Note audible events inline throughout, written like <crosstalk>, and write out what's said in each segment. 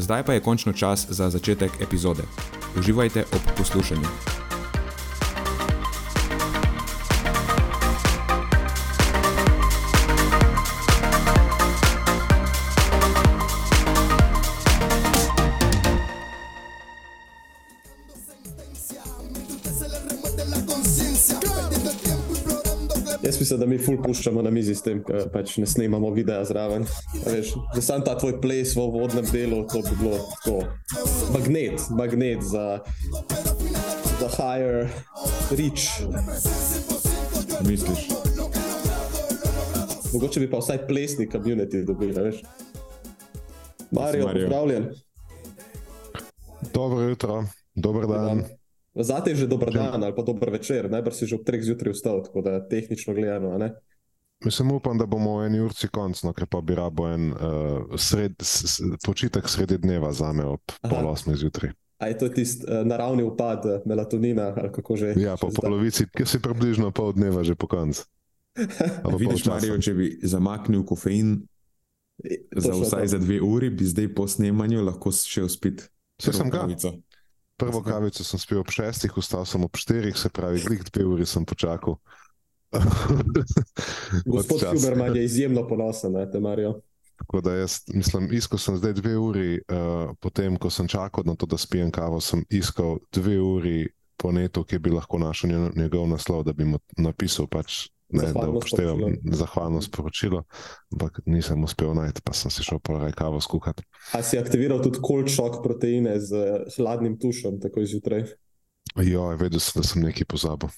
Zdaj pa je končno čas za začetek epizode. Uživajte ob poslušanju. Mislim, da mi ful puščamo na mizi s tem, ker pač ne snemamo videa zraven. Veš, že sam ta tvoj ples v vodnem delu, to bi bilo tako. Magnet, magnet za, za higher reach. Misliš? Mogoče bi pa vsaj plesni community dobili, veš. Marijo, Mario. pozdravljen. Dobro jutro, dober dan. Zate je že dober dan ali pa dober večer, najbrž si že ob treh zjutraj vstal, tako da tehnično gledano, a ne? Mislim, upam, da bomo v eni urci končno, ker pa bi rabo en uh, sred, s, s, počitek sredi dneva za me ob Aha. pol osmih zjutraj. A je to tisti uh, naravni upad eh, melatonina ali kako že? Ja, po polovici, ki si približno pol dneva že po koncu. <laughs> Vidiš. Marijo, če bi zamaknil kofein za Točno vsaj to. za dve uri, bi zdaj po snemanju lahko šel spiti. Saj sem ga. Pravico. Prvo kavico sem spil ob šestih, vstal sem ob štirih, se pravi, glih dve uri sem počakal. <laughs> Gospod. Huberman je izjemno ponosen na te, Marijo. Tako da jaz, mislim, iskal sem zdaj dve uri, uh, potem ko sem čakal na to, da spijem kavo, sem iskal dve uri po netu, ki bi lahko našel nje- njegov naslov, da bi mu napisal pač. Ne, da Zahvalno upoštevam sporočilo. zahvalno sporočilo, ampak nisem uspel najti, pa sem si šel pa raj kavo skuhati. A si aktiviral tudi cold shock proteine z hladnim tušem, tako zjutraj? Jo, vedel sem, da sem nekaj pozabil.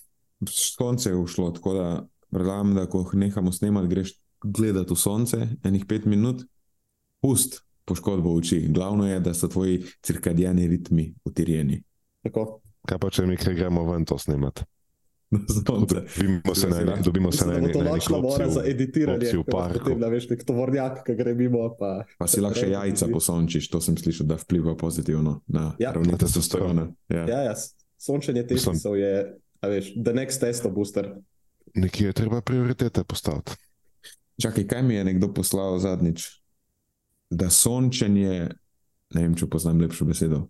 S konce je ušlo, tako da predlagam, da ko nehamo snemati, greš gledati v sonce, enih pet minut, pust poškodbo oči. Glavno je, da so tvoji cirkadijani ritmi utirjeni. Tako. Kaj pa če mi gremo ven to snemati? <laughs> Dobimo se na eni, dobimo se na eni, to eni nočna mora za klopci v- editiranje. klopci v parku. Potem, da veš, nek tovornjak, ki gre mimo. Pa, Pa si lahko še jajca posončiš, to sem slišal, da vpliva pozitivno na Ja. ravni Na testosteron. testosterona. Ja. Ja, ja, sončenje testisov je, a veš, the next testo booster. Nekje je treba prioritete postaviti. Čakaj, kaj mi je nekdo poslal zadnjič? Da sončenje, ne vem, če poznam lepšo besedo,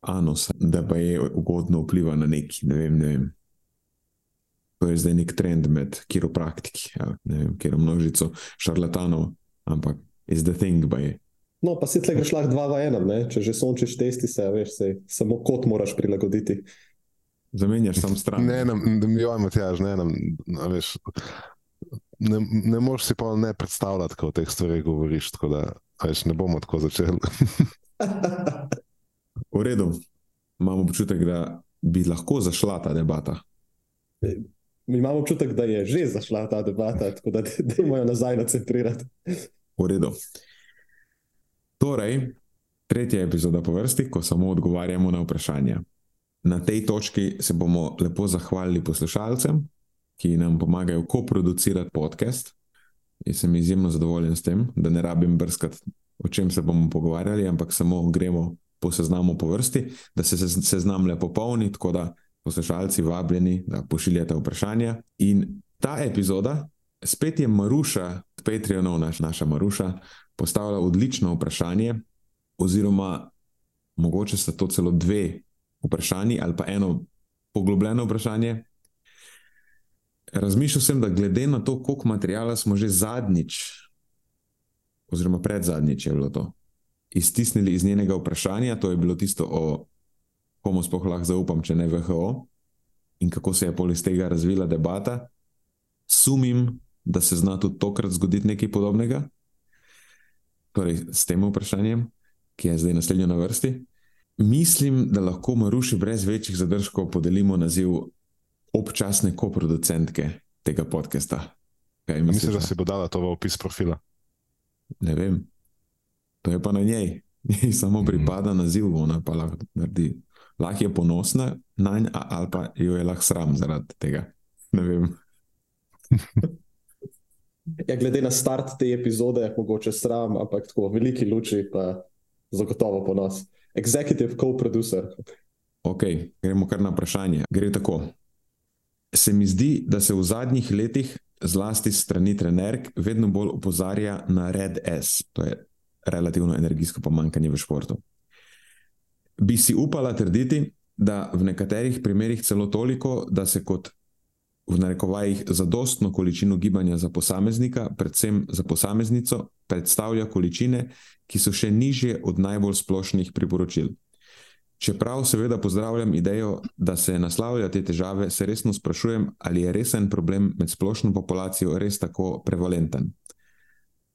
anus, da pa je ugodno vpliva na neki, ne vem, ne vem. To je zdaj nek trend med kiropraktiki, ja, ne vem, kjer množico šarlatanov, ampak is the thing, je. No, pa si tle greš lahko dva v enem, ne? če že sončiš testise, a veš, sej, samo kot moraš prilagoditi. Zamenjaš sam stran. Ne, ne, ne, joj, Matjaž, ne, ne, a veš, ne, ne moreš si pa ne predstavljati, kako o teh stvareh govoriš, tako da, a veš, ne bomo tako začeli. <laughs> V redu, imam občutek, da bi lahko zašla ta debata. Imamo občutek, da je že zašla ta debata, tako da dajmo jo nazaj nacentrirati. V redu. Torej, tretja epizoda po vrsti, ko samo odgovarjamo na vprašanja. Na tej točki se bomo lepo zahvalili poslušalcem, ki nam pomagajo koproducirati podcast. Jaz sem izjemno zadovoljen s tem, da ne rabim brskati, o čem se bomo pogovarjali, ampak samo gremo po seznamu po vrsti, da se sez- seznam lepo polni, tako da poslušalci vabljeni, da pošiljate vprašanja. In ta epizoda, spet je Maruša, Patreonov, naš, naša Maruša, postavila odlično vprašanje, oziroma mogoče sta to celo dve vprašanji ali pa eno poglobljeno vprašanje. Razmišljal sem, da glede na to, koliko materijala smo že zadnjič, oziroma pred zadnjič je bilo to, iztisnili iz njenega vprašanja, to je bilo tisto o komu sploh lahko zaupam, če ne VHO, in kako se je pol iz tega razvila debata. Sumim, da se zna tudi tokrat zgoditi nekaj podobnega. Torej, s tem vprašanjem, ki je zdaj naslednjo na vrsti. Mislim, da lahko Maruši brez večjih zadržkov podelimo naziv občasne koproducentke tega podcasta. Mislim, da si bo dala to v opis profila. Ne vem. To je pa na njej. Njej <laughs> samo mhm. pripada naziv, ona pa lahko naredi. Lahko je ponosna na nj, ali pa jo je lahko sram zaradi tega. Ne vem. <laughs> ja, glede na start te epizode, je mogoče sram, ampak tako veliki luči, pa zagotovo ponos. Executive co-producer. Ok, gremo kar na vprašanje. Gre tako. Se mi zdi, da se v zadnjih letih, zlasti strani trenerk, vedno bolj opozarja na red S, to je relativno energijsko pomankanje v športu. Bi si upala trditi, da v nekaterih primerjih celo toliko, da se kot v narekovajih zadostno količino gibanja za posameznika, predvsem za posameznico, predstavlja količine, ki so še nižje od najbolj splošnih priporočil. Čeprav seveda pozdravljam idejo, da se naslavlja te težave, se resno sprašujem, ali je resen problem med splošno populacijo res tako prevalenten.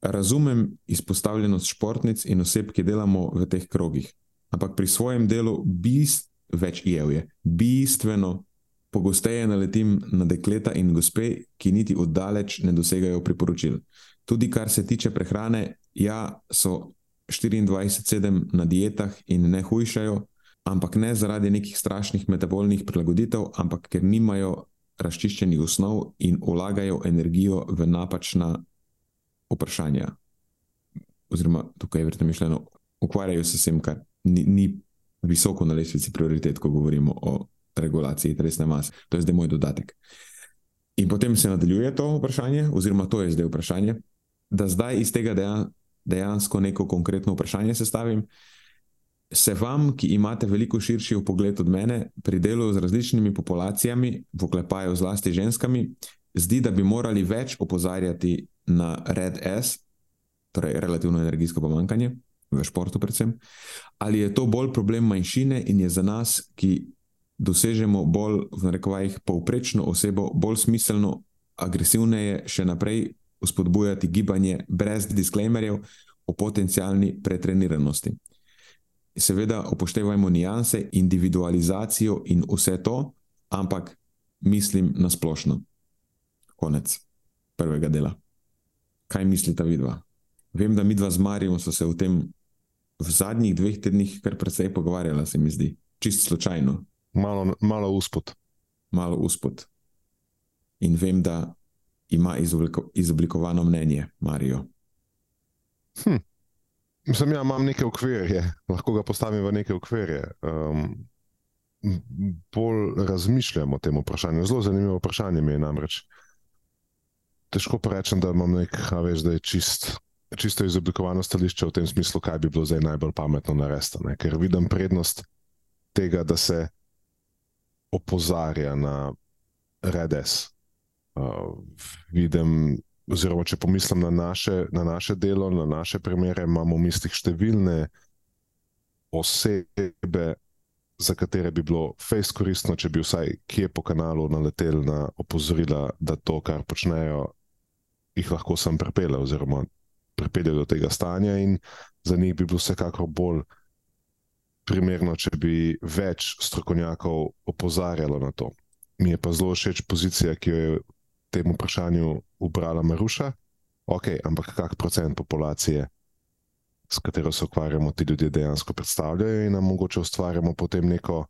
Razumem izpostavljenost športnic in oseb, ki delamo v teh krogih, ampak pri svojem delu bist, več je, bistveno pogosteje naletim na dekleta in gospe, ki niti oddaleč ne dosegajo priporočil. Tudi kar se tiče prehrane, ja, so 24-7 na dietah in ne hujšajo, ampak ne zaradi nekih strašnih metabolnih prilagoditev, ampak ker nimajo razčiščenih osnov in vlagajo energijo v napačna vprašanja. Oziroma, tukaj je vrtno mišljeno, ukvarjajo se s tem, kar ni, ni visoko na lestvici prioritet, ko govorimo o regulaciji telesne mase. To je zdaj moj dodatek. In potem se nadaljuje to vprašanje, oziroma to je zdaj vprašanje, da zdaj iz tega dejansko neko konkretno vprašanje sestavim. Se vam, ki imate veliko širši pogled od mene, pri delu z različnimi populacijami, v oklepaju zlasti ženskami, zdi, da bi morali več opozarjati na red S, torej relativno energijsko pomankanje v športu, predvsem, ali je to bolj problem manjšine in je za nas, ki dosežemo bolj, v narekovajih, povprečno osebo, bolj smiselno, agresivneje še naprej spodbujati gibanje brez disclaimerjev o potencijalni pretreniranosti. Seveda upoštevajmo nijanse, individualizacijo in vse to, ampak mislim na splošno. Konec prvega dela. Kaj mislite, vidva? Vem, da mi dva z Marijo so se o tem v zadnjih dveh tednih kar precej pogovarjala, se mi zdi, čist slučajno. Malo, malo uspod. Malo uspod. In vem, da ima izobliko, izoblikovano mnenje, Marijo. Hm. Mislim, ja, imam neke okvirje, lahko ga postavim v neke okvirje. Um, bolj razmišljam o tem vprašanju. Zelo zanimivo vprašanje mi je namreč. Težko pa rečem, da imam nekaj, veš, da je čist, čisto izoblikovano stališče v tem smislu, kaj bi bilo zdaj najbolj pametno narediti. Ker vidim prednost tega, da se opozarja na redes. Uh, vidim, oziroma če pomislim na naše, na naše delo, na naše primere, imamo v mislih številne osebe, za katere bi bilo fejs koristno, če bi vsaj kje po kanalu naleteli na opozorila, da to, kar počnejo, jih lahko sem pripeljal, oziroma pripeljal do tega stanja, in za njih bi bilo vsekakor bolj primerno, če bi več strokovnjakov opozarjalo na to. Mi je pa zelo všeč pozicija, ki jo je temu vprašanju ubrala Maruša. Ok, ampak kak procent populacije, s katero se ukvarjamo, ti ljudje dejansko predstavljajo in nam mogoče ustvarjamo potem neko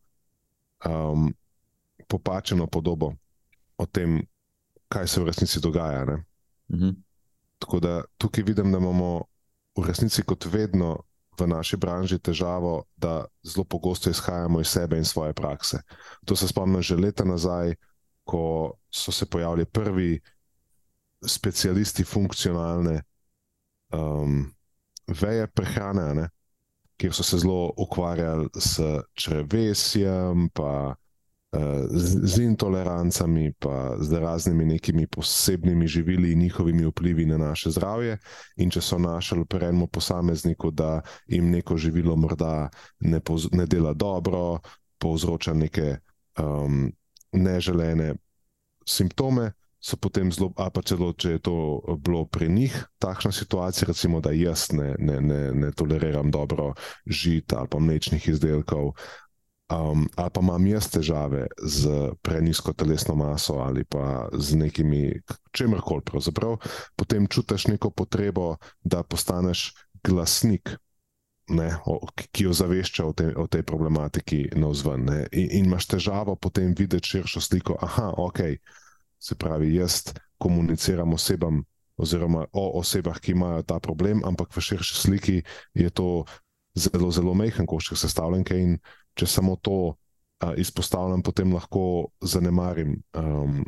um, popačeno podobo o tem, kaj se v resnici dogaja. Mhm. Tako da tukaj vidim, da imamo v resnici kot vedno v naši branži težavo, da zelo pogosto izhajamo iz sebe in svoje prakse. To se spomnim že leta nazaj, ko so se pojavili prvi specialisti funkcionalne um, veje prehrane, ne? kjer so se zelo ukvarjali s črvesjem, pa z, z intolerancami, pa z raznimi nekimi posebnimi živili in njihovimi vplivi na naše zdravje. In če so našli pri enem posamezniku, da jim neko živilo morda ne, poz, ne dela dobro, povzroča neke um, neželene simptome. So potem zelo, a pa celo, če je to bilo pri njih, takšna situacija, recimo, da jaz ne, ne, ne, ne toleriram dobro žita ali pa mlečnih izdelkov, um, ali pa imam jaz težave z prenisko telesno maso ali pa z nekimi, čemerkoli, pravzaprav, potem čutiš neko potrebo, da postaneš glasnik. Ne, o, ki jo zavešča o, te, o tej problematiki na vzven. In, in imaš težavo potem videti širšo sliko. Aha, ok, se pravi, jaz komuniciram osebam, oziroma o osebah, ki imajo ta problem, ampak v širši sliki je to zelo, zelo mehen košček sestavljenke in če samo to uh, izpostavljam, potem lahko zanemarim um,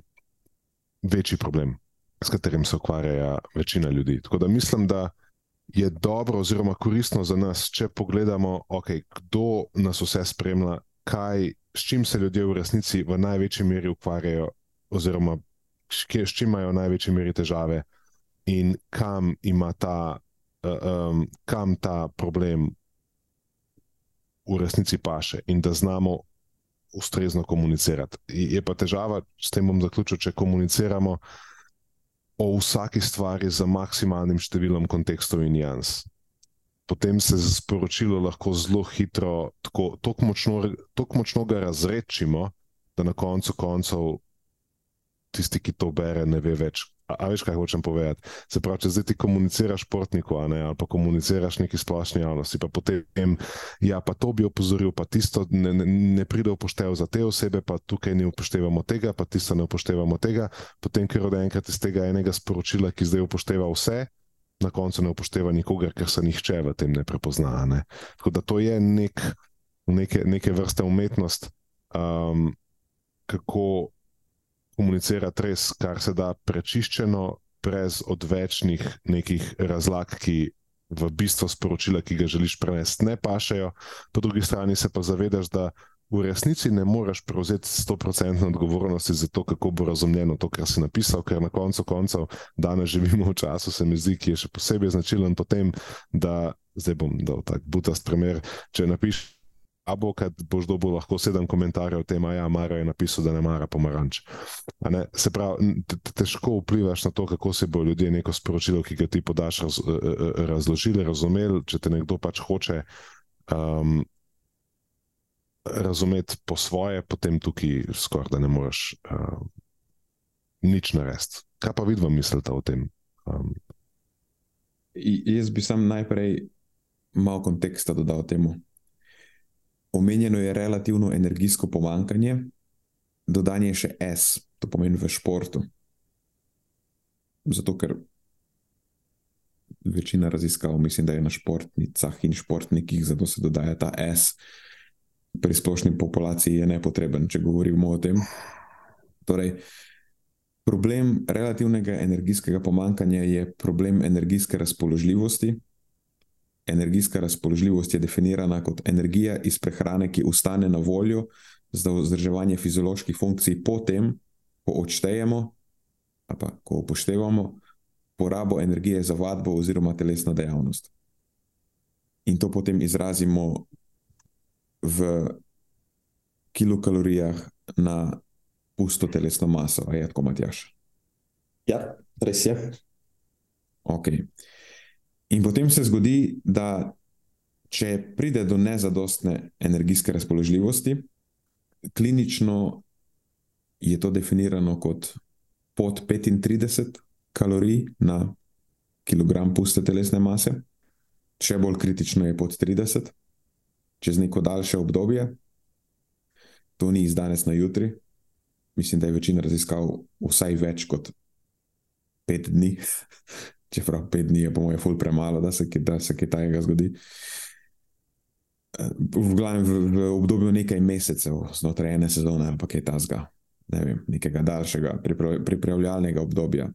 večji problem, s katerim se ukvarja večina ljudi. Tako da mislim, da je dobro oziroma koristno za nas, če pogledamo, okay, kdo nas vse spremlja, kaj, s čim se ljudje v resnici v največji meri ukvarjajo, oziroma s čim imajo v največji meri težave. In kam ima ta, um, kam ta problem v resnici paše in da znamo ustrezno komunicirati. Je pa težava, s tem bom zaključil, če komuniciramo o vsaki stvari z maksimalnim številom kontekstov in jans. Potem se sporočilo lahko zelo hitro, tako močno, močno ga razrečimo, da na koncu koncev tisti, ki to bere, ne ve več, A, a veš, kaj hočem povedati? Se pravi, če zdaj ti komuniciraš športniku, ali pa komuniciraš neki splošni javnosti, pa potem, ja, pa to bi opozoril, pa tisto ne, ne, ne pride upoštev za te osebe, pa tukaj ne upoštevamo tega, pa tisto ne upoštevamo tega, potem, ker od enkrat iz tega enega sporočila, ki zdaj upošteva vse, na koncu ne upošteva nikogar, ker se nihče v tem ne prepozna. Ne? Tako da to je nek, neke, neke vrste umetnost, um, kako komunicirati res, kar se da prečiščeno, brez odvečnih nekih razlag, ki v bistvu sporočila, ki ga želiš prenesti, ne pašejo. Po drugi strani se pa zavedaš, da v resnici ne moreš prevzeti 100% odgovornosti za to, kako bo razumljeno to, kar si napisal, ker na koncu koncev danes živimo v času, se mi zdi, ki je še posebej značilen potem, da zdaj bom dal tak butast primer, če napišeš a bo, kad boš dobil lahko sedem komentarjev o tem, da ja, Mara je napisal, da ne mara pomaranč. Ne? Se pravi, težko vplivaš na to, kako se bo ljudje neko sporočilo, ki ga ti podaš, raz, e, e, e, razložili, razumeli. Če te nekdo pač hoče um, razumeti po svoje, potem tukaj skoraj da ne moreš uh, nič narediti. Kaj pa vidva mislite o tem? Um, Jaz bi sam najprej malo konteksta dodal temu. Omenjeno je relativno energijsko pomankanje, dodan je še S, to pomeni v športu. Zato, ker večina raziskav, mislim, da je na športnicah in športnikih, zato se dodaja ta S. Pri splošni populaciji je nepotreben, če govorimo o tem. Torej, problem relativnega energijskega pomankanja je problem energijske razpoložljivosti, energijska razpoložljivost je definirana kot energija iz prehrane, ki ostane na voljo za vzdrževanje fizioloških funkcij, potem, ko odštejemo, pa ko upoštevamo porabo energije za vadbo oziroma telesno dejavnost. In to potem izrazimo v kilokalorijah na pusto telesno maso, a je tako, Matjaš? Ja, res je. Okay. In potem se zgodi, da če pride do nezadostne energijske razpoložljivosti, klinično je to definirano kot pod 35 kalorij na kilogram puste telesne mase, še bolj kritično je pod 30, čez neko daljše obdobje. To ni iz danes na jutri. Mislim, da je večina raziskav vsaj več kot pet dni, čeprav pet dni je, po mojem, ful premalo, da se, da se kaj takega zgodi. V, glavnem, v, v obdobju nekaj mesecev, znotraj ene sezone, ali pa kaj tasga, ne vem, nekega daljšega pripravljalnega obdobja.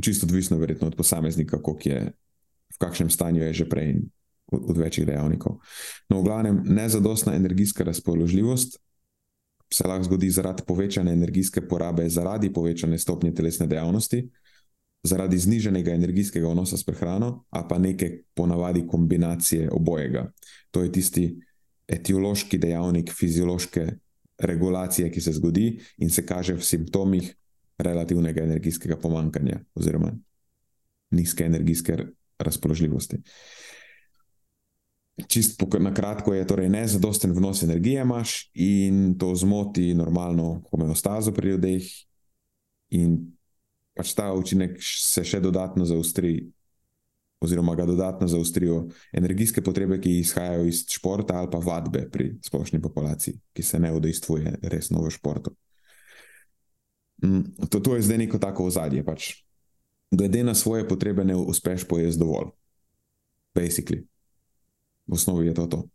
Čisto odvisno, verjetno, od posameznika, je, v kakšnem stanju je že prej od, od večjih dejavnikov. No, v glavnem, nezadostna energijska razpoložljivost se lahko zgodi zaradi povečane energijske porabe, zaradi povečane stopnje telesne dejavnosti zaradi zniženega energijskega odnosa s prehrano, a pa neke ponavadi kombinacije obojega. To je tisti etiološki dejavnik fiziološke regulacije, ki se zgodi in se kaže v simptomih relativnega energijskega pomankanja oziroma nizke energijske razpoložljivosti. Čist na kratko je torej nezadosten vnos energije imaš in to zmoti normalno homeostazo pri ljudeh in pač ta učinek se še dodatno zaustri oziroma ga dodatno zaustrijo energijske potrebe, ki izhajajo iz športa ali pa vadbe pri splošni populaciji, ki se ne udejstvuje resno v športu. Mm, to, to je zdaj neko tako ozadje. Pač. Glede na svoje potrebe, ne uspeš pojesti dovolj. Basically. V osnovi je to to.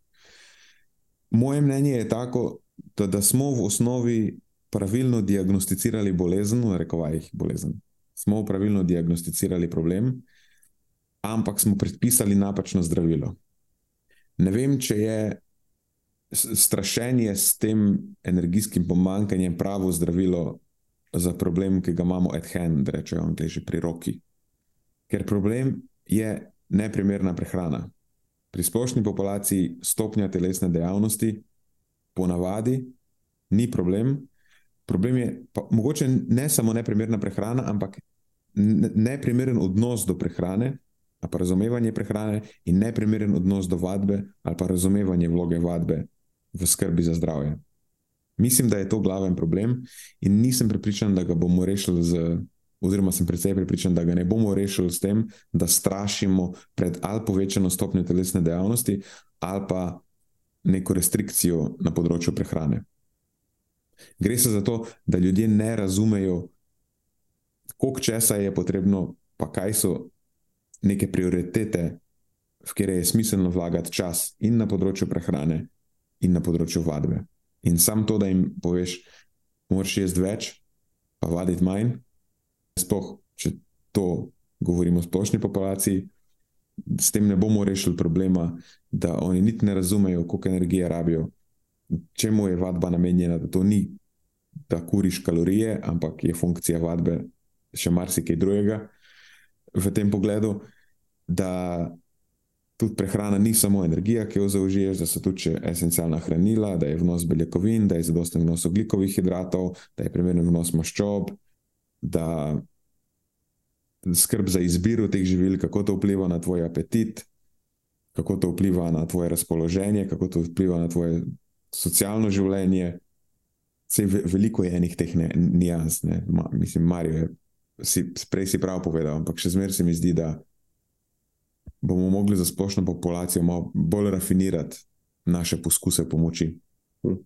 Moje mnenje je tako, da, da smo v osnovi pravilno diagnosticirali bolezen, v rekovajih bolezen. Smo pravilno diagnosticirali problem, ampak smo predpisali napačno zdravilo. Ne vem, če je strašenje s tem energijskim pomankanjem pravo zdravilo za problem, ki ga imamo at hand, rečejo angliži pri roki. Ker problem je neprimerna prehrana. Pri splošni populaciji stopnja telesne dejavnosti ponavadi ni problem. Problem je pa, mogoče ne samo neprimerna prehrana, ampak neprimeren odnos do prehrane, ali pa razumevanje prehrane in neprimeren odnos do vadbe, ali pa razumevanje vloge vadbe v skrbi za zdravje. Mislim, da je to glaven problem in nisem prepričan, da ga bomo rešili z. Oziroma, sem predvsej pripričan, da ga ne bomo rešili s tem, da strašimo pred ali povečano stopnjo telesne dejavnosti, ali pa neko restrikcijo na področju prehrane. Gre se za to, da ljudje ne razumejo, koliko časa je potrebno, pa kaj so neke prioritete, v kateri je smiselno vlagati čas in na področju prehrane, in na področju vadbe. In sam to, da jim poveš, moraš jesti več, pa vaditi manj, sploh če to govorimo o splošni populaciji, s tem ne bomo rešili problema, da oni niti ne razumejo, koliko energije rabijo, čemu je vadba namenjena, da to ni, da kuriš kalorije, ampak je funkcija vadbe še marsikaj drugega v tem pogledu, da tudi prehrana ni samo energija, ki jo zaužiješ, da so tudi esencialna hranila, da je vnos beljakovin, da je zadosten vnos oglikovih hidratov, da je primeren vnos maščob, da skrb za izbiro teh živil, kako to vpliva na tvoj apetit, kako to vpliva na tvoje razpoloženje, kako to vpliva na tvoje socialno življenje. Vse veliko je enih teh nijans, mislim, Marijo je si, prej si prav povedal, ampak še zmeraj se mi zdi, da bomo mogli za splošno populacijo malo bolj rafinirati naše poskuse pomoči. Hm.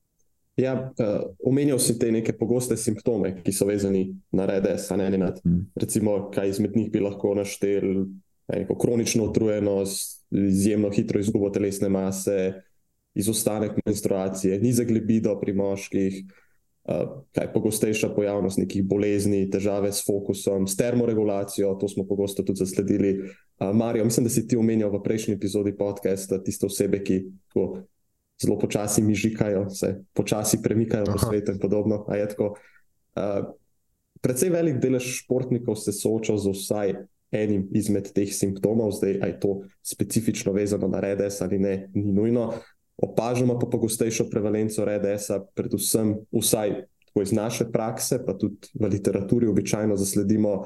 Ja, uh, omenjal si te neke pogoste simptome, ki so vezani na RDS, ne na to. Hmm. Recimo, kaj izmed njih bi lahko naštel, neko kronično utrujenost, izjemno hitro izgubo telesne mase, izostanek menstruacije, nizek libido pri moških, kaj je pogostejša pojavnost nekih bolezni, težave s fokusom, s termoregulacijo, to smo pogosto tudi zasledili. Marijo, mislim, da si ti omenjal v prejšnji epizodi podcasta tiste osebe, ki tako, zelo počasi mižikajo, se počasi premikajo Aha. po svetu in podobno. Uh, predvsej velik delež športnikov se sooča z vsaj enim izmed teh simptomov, zdaj je to specifično vezano na RDS ali ne, ni nujno opažamo pa pogostejšo prevalenco RDS-a, predvsem vsaj iz naše prakse, pa tudi v literaturi običajno zasledimo,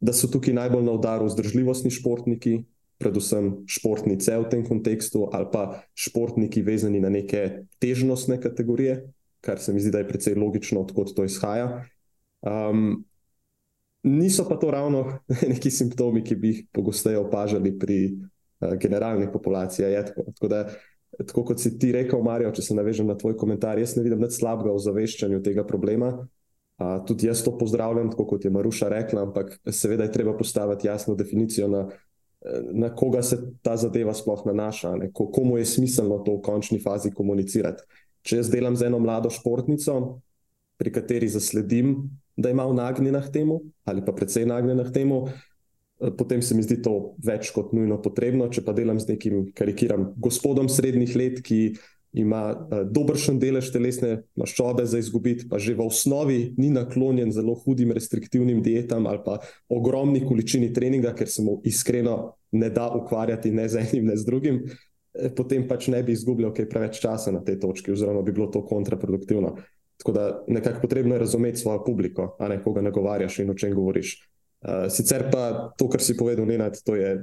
da so tukaj najbolj na udaru vzdržljivostni športniki, predvsem športnice v tem kontekstu, ali pa športniki vezani na neke težnostne kategorije, kar se mi zdi, da je precej logično, odkot to izhaja. Um, niso pa to ravno <laughs> neki simptomi, ki bi jih pogosteje opažali pri uh, generalni populaciji. Tako, tako da tako kot si ti rekel, Marijo, če se navežem na tvoj komentar, jaz ne vidim nič slabega v zaveščanju tega problema. A, tudi jaz to pozdravljam, tako kot je Maruša rekla, ampak seveda je treba postaviti jasno definicijo, na, na koga se ta zadeva sploh nanaša, ne, komu je smiselno to v končni fazi komunicirati. Če jaz delam z eno mlado športnico, pri kateri zasledim, da ima nagnjena k temu, ali pa precej nagnjena k temu, Eh, potem se mi zdi to več kot nujno potrebno. Če pa delam z nekim, karikiram, gospodom srednjih let, ki ima uh, dobršen delež telesne maščobe za izgubiti, pa že v osnovi ni naklonjen zelo hudim restriktivnim dietam ali pa ogromni količini treninga, ker se mu iskreno ne da ukvarjati ne z enim, ne z drugim. eh, potem pač ne bi izgubljal kaj preveč časa na tej točki, oziroma bi bilo to kontraproduktivno. Tako da nekako potrebno je razumeti svojo publiko, a ne koga nagovarjaš in o čem govoriš. Uh, sicer pa to, kar si povedal, Nenad, to je,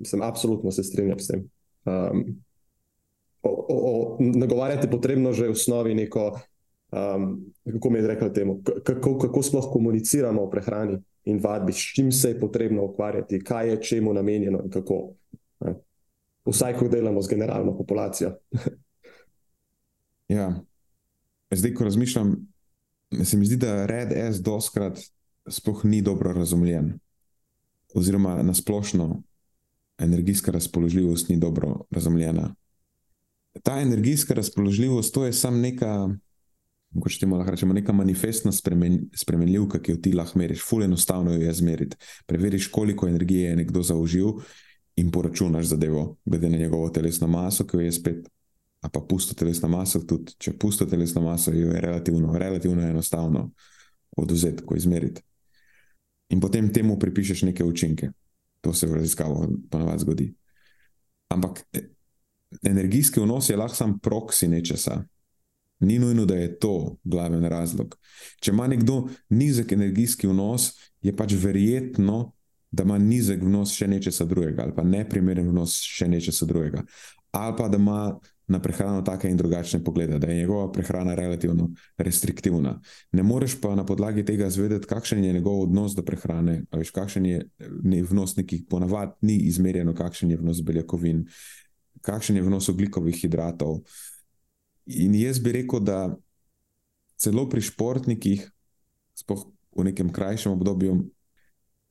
sem absolutno se strinjam s tem. Um, o, o, o, nagovarjati je potrebno že v osnovi neko, um, kako mi je rekel temu, kako, kako sploh komuniciramo o prehrani in vadbi, s čim se je potrebno ukvarjati, kaj je čemu namenjeno in kako. Ne. Vsaj, ko delamo z generalno populacijo. <laughs> ja, zdaj, ko razmišljam, se mi zdi, da red S doskrat sploh ni dobro razumljen. Oziroma, nasplošno, energijska razpoložljivost ni dobro razumljena. Ta energijska razpoložljivost, to je samo neka, kot če lahko rečemo, neka manifestna spremen, spremenljivka, ki jo ti lahko meriš. Ful enostavno jo je zmeriti. Preveriš, koliko energije je nekdo zaužil in poračunaš zadevo, glede na njegovo telesno maso, ki jo je spet a pa pusto telesno maso, tudi če pusto telesno maso, jo je relativno, relativno enostavno oduzeti, ko izmeriti. In potem temu pripišeš neke učinke. To se v raziskavu ponovadi zgodi. Ampak e, energijski vnos je lahko sam proksi nečesa. Ni nujno, da je to glaven razlog. Če ima nekdo nizek energijski vnos, je pač verjetno, da ima nizek vnos še nečesa drugega, ali pa neprimeren vnos še nečesa drugega. Ali pa da ima na prehrano take in drugačne poglede, da je njegova prehrana relativno restriktivna. Ne moreš pa na podlagi tega zvedeti, kakšen je njegov odnos do prehrane, veš, kakšen je vnos nekih ponavad, ni izmerjeno, kakšen je vnos beljakovin, kakšen je vnos oglikovih hidratov. In jaz bi rekel, da celo pri športnikih, spoh v nekem krajšem obdobju,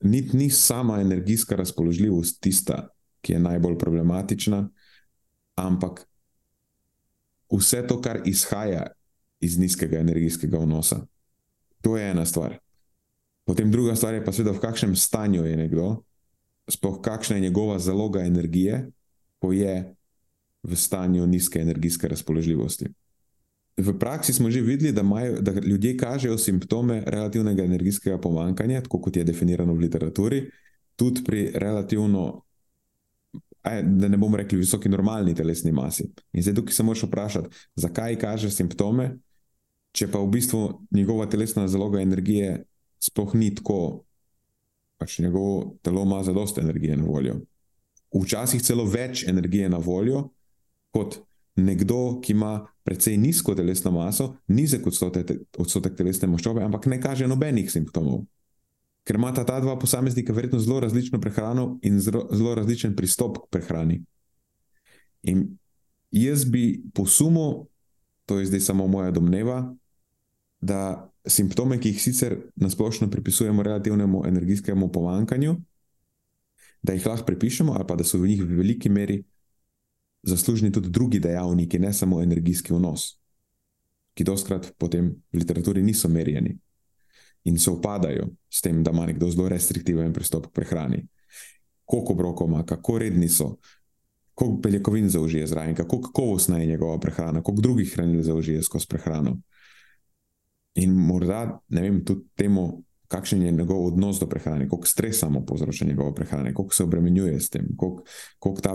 ni, ni sama energijska razpoložljivost tista, ki je najbolj problematična, ampak vse to, kar izhaja iz nizkega energijskega vnosa. To je ena stvar. Potem druga stvar je pa seveda, v kakšnem stanju je nekdo, sploh kakšna je njegova zaloga energije, ko je v stanju nizke energijske razpoložljivosti. V praksi smo že videli, da, majo, da ljudje kažejo simptome relativnega energijskega pomankanja, tako kot je definirano v literaturi, tudi pri relativno da ne bomo rekli visoki normalni telesni masi. In zdaj tukaj se moraš vprašati, zakaj kaže simptome, če pa v bistvu njegova telesna zaloga energije sploh ni tako, pač njegovo telo ima za dosta energije na voljo. Včasih celo več energije na voljo, kot nekdo, ki ima precej nizko telesno maso, nizek odstotek, odstotek telesne maščobe, ampak ne kaže nobenih simptomov ker imata ta dva posameznika verjetno zelo različno prehrano in zelo, zelo različen pristop k prehrani. In jaz bi posumil, to je zdaj samo moja domneva, da simptome, ki jih sicer nasplošno pripisujemo relativnemu energijskemu pomankanju, da jih lahko pripišemo, ali pa da so v njih v veliki meri zaslužni tudi drugi dejavniki, ne samo energijski vnos, ki doskrat potem v literaturi niso merjeni in se upadajo s tem, da ima nekdo zelo restriktiven pristop k prehrani. Koliko obrokov ima, kako redni so, koliko beljakovin zaužije zraven, kako kakovostna je njegova prehrana, koliko drugih hranil zaužije skozi prehrano. In morda, vem, tudi temu, kakšen je njegov odnos do prehrane, koliko stresa mu povzroča njegova prehrana, koliko se obremenjuje s tem, koliko, koliko ta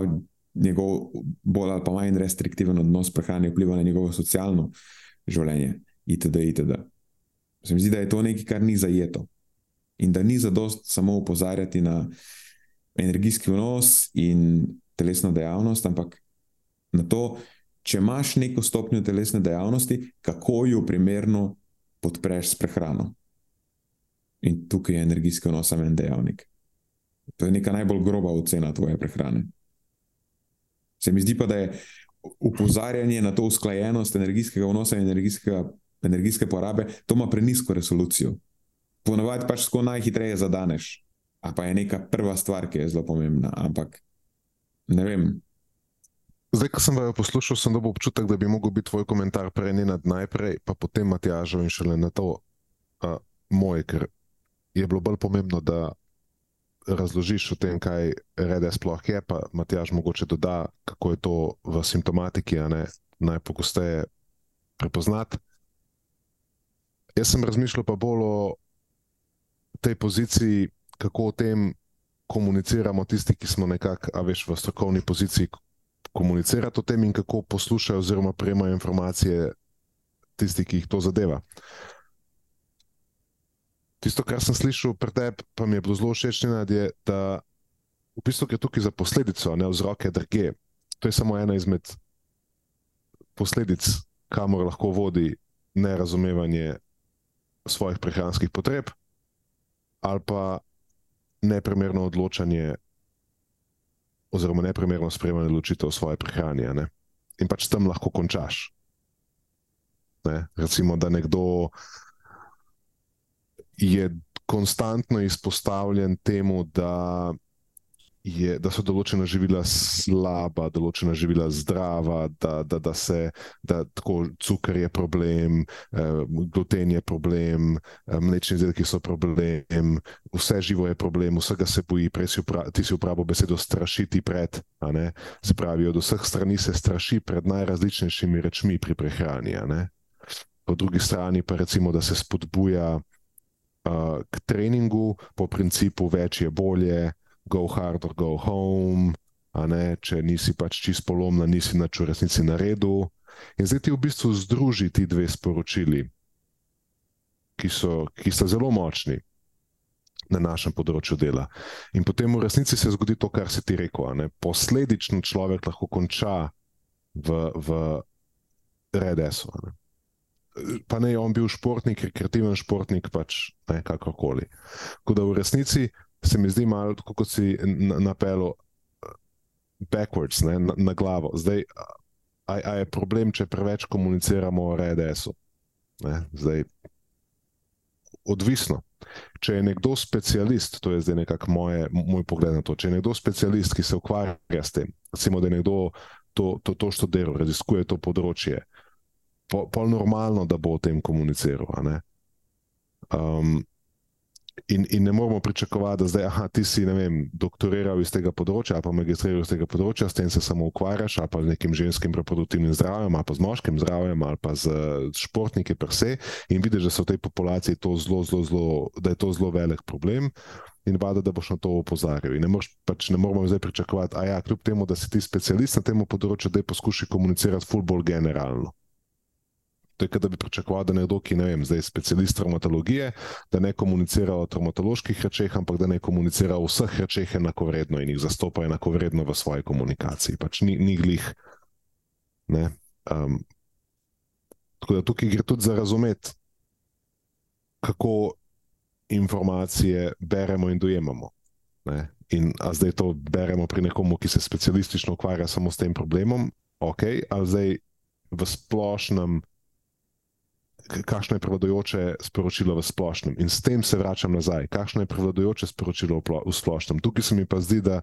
njegov bolj ali pa manj restriktiven odnos prehrane vpliva na njegovo socialno življenje, itd. itd. Se mi zdi, da je to nekaj, kar ni zajeto. In da ni zadost samo upozarjati na energijski vnos in telesno dejavnost, ampak na to, če imaš neko stopnjo telesne dejavnosti, kako jo primerno podpreš s prehrano. In tukaj je energijski vnos samo en dejavnik. To je neka najbolj groba ocena tvoje prehrane. Se mi zdi pa, da je upozarjanje na to usklajenost energijskega vnosa in energijskega energijske porabe, to ima prenisko resolucijo. Ponovadi pač tako najhitreje zadaneš. A pa je neka prva stvar, ki je zelo pomembna. Ampak ne vem. Zdaj, ko sem vajo poslušal, sem dobil občutek, da bi mogel biti tvoj komentar prej nad najprej, pa potem Matjažo in šele na to uh, moj, ker je bilo bolj pomembno, da razložiš o tem, kaj rede sploh je, pa Matjaž mogoče doda, kako je to v simptomatiki, a ne najpogosteje prepoznati. Jaz sem razmišljal pa bolj o tej poziciji, kako o tem komuniciramo tisti, ki smo nekako, a veš, v strokovni poziciji komunicirati o tem in kako poslušajo oziroma prejemajo informacije tisti, ki jih to zadeva. Tisto, kar sem slišal pred tebi, pa mi je bilo zelo všeč, je, da v bistvu je tukaj za posledico, ne vzroke, drge. To je samo ena izmed posledic, kamor lahko vodi nerazumevanje svojih prehranskih potreb ali pa neprimerno odločanje, oziroma neprimerno sprejemanje odločitev o svoje prehrani. In pač tam lahko končaš. Ne? Recimo, da nekdo je konstantno izpostavljen temu, da je, da so določena živila slaba, določena živila zdrava, da, da, da se da tako cukor je problem, eh, gluten je problem, eh, mlečni izdelki so problem, vse živo je problem, vsega se boji, prej si, upra, si uporabil besedo strašiti pred. Se pravi, od vseh strani se straši pred najrazličnejšimi rečmi pri prehrani. Po drugi strani pa recimo, da se spodbuja uh, k treningu po principu več je bolje go hard or go home, ne, če nisi pač čist polomna, nisi na ču resnici na redu. In zdaj ti v bistvu združi ti dve sporočili, ki, so, ki sta zelo močni na našem področju dela. In potem v resnici se zgodi to, kar si ti rekel. Posledično človek lahko konča v, v RDS-u. Pa ne, on bil športnik, rekreativen športnik, pač ne kakorkoli. Tako da v resnici se mi zdi malo tako, kot si napelo uh, backwards, ne, na, na glavo. Zdaj, a, a je problem, če preveč komuniciramo o RDS-u? Odvisno. Če je nekdo specialist, to je zdaj nekako moj pogled na to, če je nekdo specialist, ki se ukvarja s tem, recimo, da je nekdo to, to, to študiral, raziskuje to področje, pa je normalno, da bo o tem komuniciral. Um, In, in ne moramo pričakovati, da zdaj, aha, ti si vem, doktoriral iz tega področja, pa magistriral iz tega področja, s tem se samo ukvarjaš, ali pa z nekim ženskim reproduktivnim zdravjem, ali pa z moškim zdravjem, ali pa z športniki per se, in vidiš, da so v tej populaciji to zelo, zelo, zelo, da je to zelo velik problem. In vada, da boš na to opozarjal. In ne, mož, pač ne moramo zdaj pričakovati, a ja, kljub temu, da si ti specialist na tem področju, da poskušaj komunicirati fulbol generalno. To je, da bi pričakoval, da nekdo, ki ne vem, zdaj je specialist traumatologije, da ne komunicira o traumatoloških rečeh, ampak da ne komunicira o vseh rečeh enakovredno in jih zastopa enakovredno v svoji komunikaciji. Pač ni, ni glih. Um, tako da tukaj gre tudi za razumeti, kako informacije beremo in dojemamo. Ne? In zdaj to beremo pri nekomu, ki se specialistično ukvarja samo s tem problemom, ok, ali zdaj v splošnem kakšno je prevladujoče sporočilo v splošnem. In s tem se vračam nazaj, kakšno je prevladujoče sporočilo v splošnem. Tukaj se mi pa zdi, da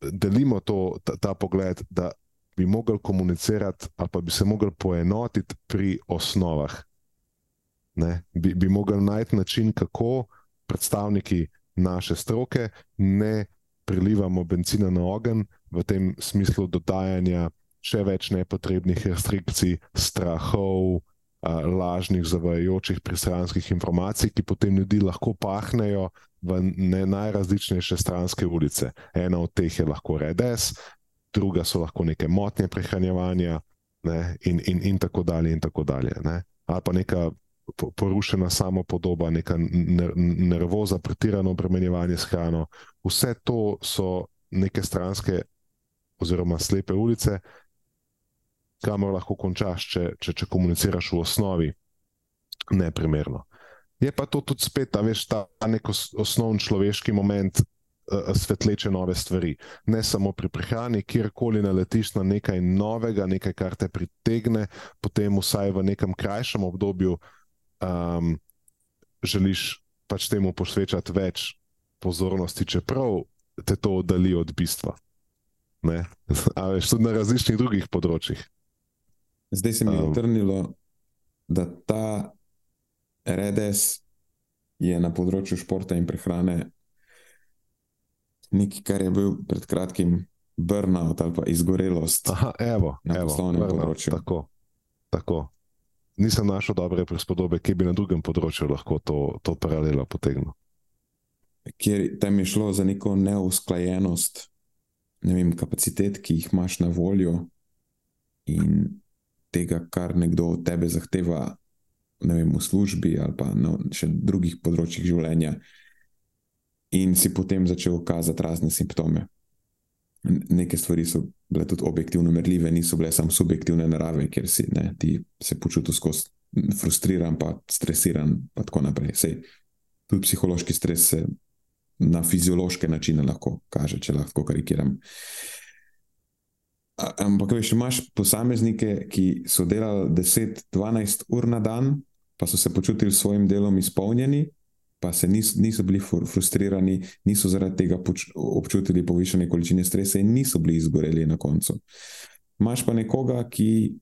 delimo to, ta, ta pogled, da bi mogli komunicirati, ali pa bi se mogli poenotiti pri osnovah. Ne? Bi, bi mogli najti način, kako predstavniki naše stroke ne prilivamo benzina na ogen v tem smislu dodajanja še več nepotrebnih restrikcij, strahov, lažnih, zavajajočih pristranskih informacij, ki potem ljudi lahko pahnejo v najrazličnejše stranske ulice. Ena od teh je lahko redes, druga so lahko neke motnje prehranjevanja, ne, in, in, in tako dalje. In tako dalje Ali pa neka porušena samopodoba, neka nervoza, pretirano obremenjevanje s hrano. Vse to so neke stranske oziroma slepe ulice, kamor lahko končaš, če, če, če komuniciraš v osnovi neprimerno. Je pa to tudi spet, da veš ta nek osnovni človeški moment. Eh, svetleče nove stvari. Ne samo pri prehrani, kjerkoli naletiš na nekaj novega, nekaj, kar te pritegne, potem vsaj v nekem krajšem obdobju um, želiš pač temu posvečati več pozornosti, čeprav te to oddali od bistva. Ampak <laughs> tudi na različnih drugih področjih. Zdaj se mi je utrnilo, um, da ta redes je na področju športa in prehrane nekaj, kar je bil pred kratkim burnout ali pa izgorelost. Aha, evo, na poslovnem burnout, področju. Tako, tako. Nisem našel dobre prispodobe, ki bi na drugem področju lahko to, to paralelo potegnil. Ker tam je šlo za neko neusklajenost ne vem, kapacitet, ki jih imaš na voljo, in tega, kar nekdo od tebe zahteva, ne vem, v službi ali pa na še drugih področjih življenja, in si potem začel kazati razne simptome. Neke stvari so bile tudi objektivno merljive, niso bile samo subjektivne narave, ker si ne, ti se počutil skozi frustriran, pa stresiran, in tako naprej. Sej, tudi psihološki stres se na fiziološke načine lahko kaže, če lahko karikiram. Ampak, veš, imaš posameznike, ki so delali 10-12 ur na dan, pa so se počutili s svojim delom izpolnjeni, pa se niso, niso bili frustrirani, niso zaradi tega občutili povišene količine stresa in niso bili izgoreli na koncu. Imáš pa nekoga, ki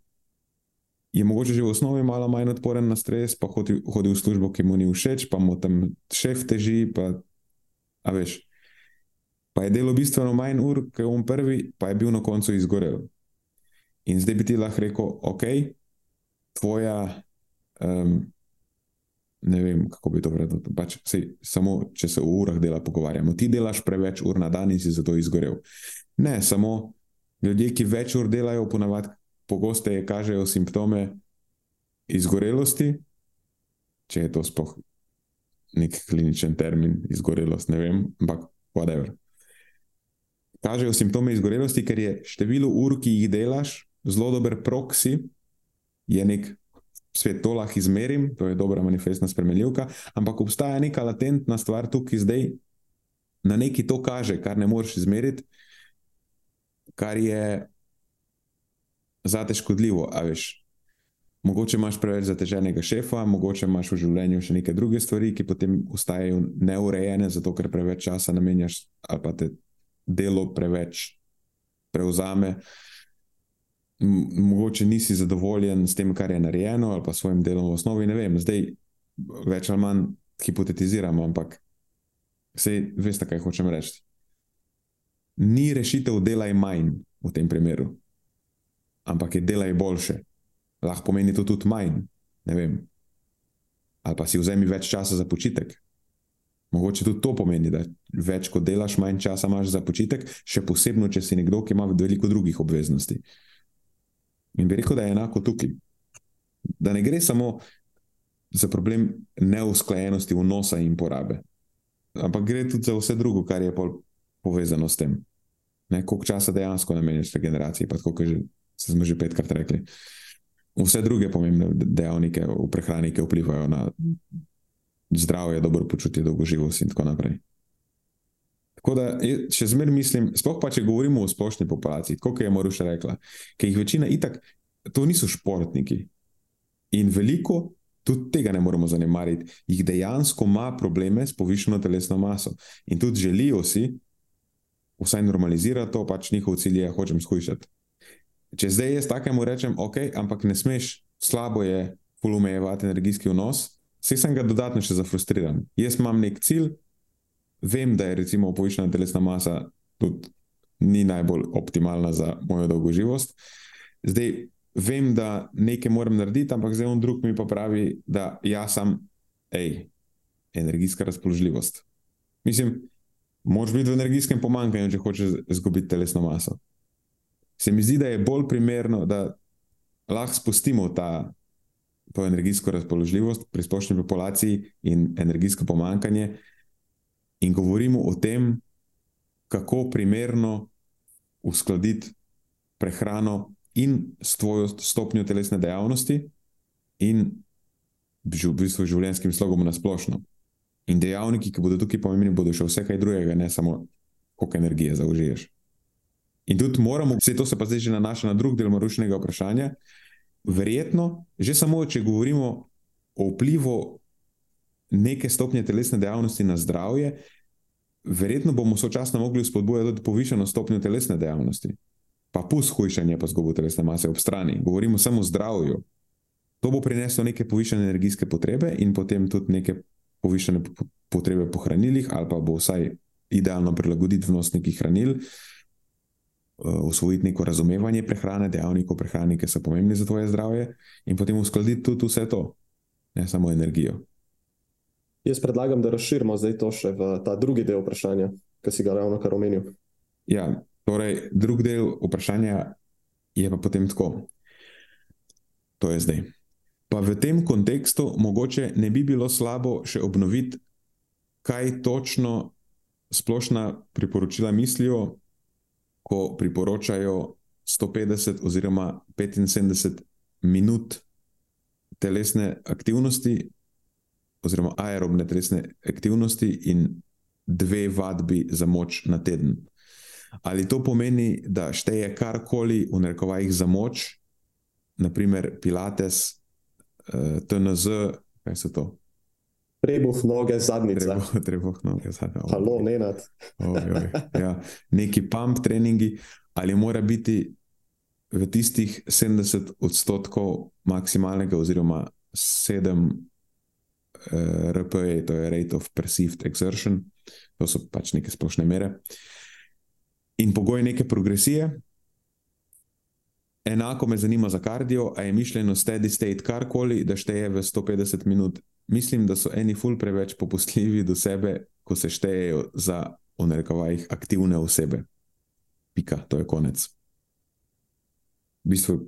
je mogoče že v osnovi malo manj odporen na stres, pa hodi, hodi v službo, ki mu ni všeč, pa mu tam šef teži, pa, a veš. Pa je delo bistveno manj ur, kot je on prvi, pa je bil na koncu izgorel. In zdaj bi ti lahko rekel, ok, tvoja. Um, ne vem, kako bi to vredno. Pač, samo če se v urah dela pogovarjamo, ti delaš preveč ur na dan in si zato izgorel. Ne, samo ljudje, ki več ur delajo, ponavadi pogosteje kažejo simptome izgorelosti, če je to sploh nek kliničen termin, izgorelost, ne vem, ampak whatever. Kažejo simptome izgorelosti, ker je število ur, ki jih delaš, zelo dober proksi, je nek svet to lahko izmerim, to je dobra manifestna spremenljivka, ampak obstaja neka latentna stvar tukaj zdaj, na neki to kaže, kar ne moreš izmeriti, kar je zate škodljivo. Mogoče imaš preveč zateženega šefa, mogoče imaš v življenju še neke druge stvari, ki potem ostajajo neurejene, zato ker preveč časa namenjaš ali pa te delo preveč prevzame. Mogoče nisi zadovoljen s tem, kar je narejeno, ali pa s svojim delom v osnovi. Ne vem, zdaj več ali manj hipotetiziramo, ampak vse veste, kaj hočem reči. Ni rešitev, delaj manj v tem primeru, ampak je delaj boljše. Lahko pomeni to tudi manj, ne vem. Ali pa si vzemi več časa za počitek. Mogoče tudi to pomeni, da več kot delaš, manj časa imaš za počitek, še posebno, če si nekdo, ki ima veliko drugih obveznosti. In bi rekel, da je enako tukaj. Da ne gre samo za problem neusklajenosti vnosa in porabe, ampak gre tudi za vse drugo, kar je povezano s tem. Ne, koliko časa dejansko namenjaš regeneraciji, pa tako, kot smo že petkrat rekli. Vse druge pomembne dejavnike v prehrani, ki vplivajo na zdravje, dobro počutje, dolgoživost in tako naprej. Tako da, še zmeraj mislim, sploh pa če govorimo o splošni populaciji, kot je Maruša rekla, ki jih večina itak, to niso športniki. In veliko, tudi tega ne moremo zanemariti, jih dejansko ima probleme s povišeno telesno maso. In tudi želijo si, vsaj normalizirati to, pač njihov cilj je, hočem skušati. Če zdaj jaz takemu rečem, ok, ampak ne smeš, slabo je, fulumejevati energijski vnos, vse sem ga dodatno še zafrustriran. Jaz imam nek cilj, vem, da je recimo povišena telesna masa tudi ni najbolj optimalna za mojo dolgoživost. Zdaj vem, da nekaj moram narediti, ampak zdaj on drug mi pa pravi, da jaz sem, hej, energijska razpoložljivost. Mislim, moč biti v energijskem pomankanju, če hočeš izgubiti telesno maso. Se mi zdi, da je bolj primerno, da lahko spustimo ta. To energijsko razpoložljivost pri splošni populaciji in energijsko pomankanje, in govorimo o tem, kako primerno uskladiti prehrano in s tvojo stopnjo telesne dejavnosti, in v bistvu življenjskim slogom na splošno. In dejavniki, ki bodo tukaj pomembni, bodo še vse kaj drugega, ne samo koliko energije zaužiješ. In tudi moramo, vse to se pa zdaj že nanaša na drug del marušnega vprašanja. Verjetno, že samo če govorimo o vplivu neke stopnje telesne dejavnosti na zdravje, verjetno bomo sočasno mogli spodbujati tudi povišeno stopnjo telesne dejavnosti. Pa pus hujšanje, pa zgubo telesne mase ob strani. Govorimo samo o zdravju. To bo prineslo neke povišene energijske potrebe in potem tudi neke povišene potrebe po hranilih, ali pa bo vsaj idealno prilagoditi vnos nekih hranil, usvojiti eh, neko razumevanje prehrane, dejavnikov prehrane, ki so pomembni za tvoje zdravje, in potem uskladiti tudi vse to, ne samo energijo. Jaz predlagam, da razširimo zdaj to še v ta drugi del vprašanja, ki si ga ravno kar omenil. Ja, Torej, drug del vprašanja je pa potem tako. To je zdaj. Pa v tem kontekstu mogoče ne bi bilo slabo še obnoviti, kaj točno splošna priporočila mislijo, ko priporočajo 150 oziroma 75 minut telesne aktivnosti, oziroma aerobne telesne aktivnosti in dve vadbi za moč na teden. Ali to pomeni, da šteje karkoli v narekovajih za moč, naprimer Pilates, eh, TNZ, kaj so to? Trebuh, noge, zadnjice. Trebuh, <laughs> trebuh noge, zadnjice. Halo, ne nad. <laughs> Ja. Neki pump treningi, ali mora biti v tistih 70 odstotkov maksimalnega, oziroma 7 uh, RPE, to je rate of perceived exertion, to so pač neke splošne mere. In pogoj neke progresije. Enako me zanima za kardio, a je mišljeno steady state karkoli, da šteje v 150 minut. Mislim, da so eni ful preveč popustljivi do sebe, ko se štejejo za, v narekovajih, aktivne osebe. Pika, to je konec. V bistvu,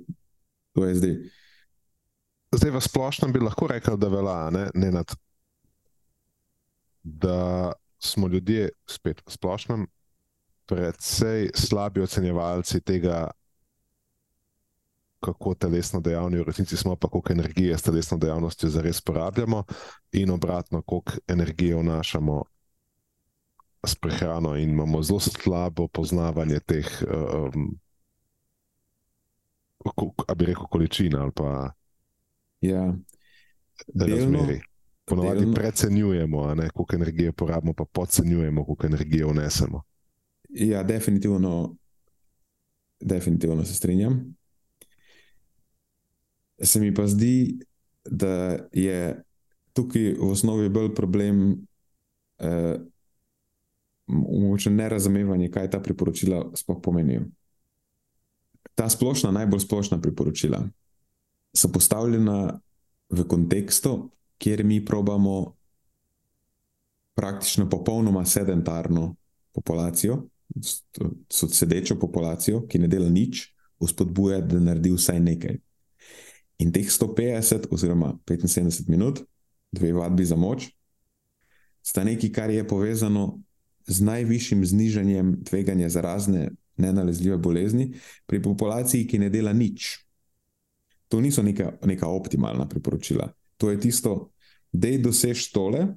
to je zdaj. Zdaj, v splošnem bi lahko rekel, da velja, ne, ne nad, da smo ljudje, spet v splošnem, precej slabi ocenjevalci tega, kako telesno dejavni v resnici smo, pa koliko energije s telesno dejavnostjo zares porabljamo, in obratno, koliko energije vnašamo s prehrano, in imamo zelo slabo poznavanje teh, um, a bi rekel, količin ali pa ja. razmeri. Ponovadi precenjujemo, koliko energije porabimo, pa podcenjujemo, koliko energije vnesemo. Ja, definitivno, definitivno se strinjam. Se mi pa zdi, da je tukaj v osnovi bolj problem, eh, mogoče nerazumevanje, kaj ta priporočila sploh pomenijo. Ta splošna, najbolj splošna priporočila so postavljena v kontekstu, kjer mi probamo praktično popolnoma sedentarno populacijo, sedečo populacijo, ki ne dela nič, uspodbujati, da naredi vsaj nekaj. In teh 150 oziroma 75 minut, dve vadbi za moč, sta nekaj, kar je povezano z najvišjim znižanjem tveganja za razne nenalezljive bolezni pri populaciji, ki ne dela nič. To niso neka, neka optimalna priporočila. To je tisto, da je dosež tole.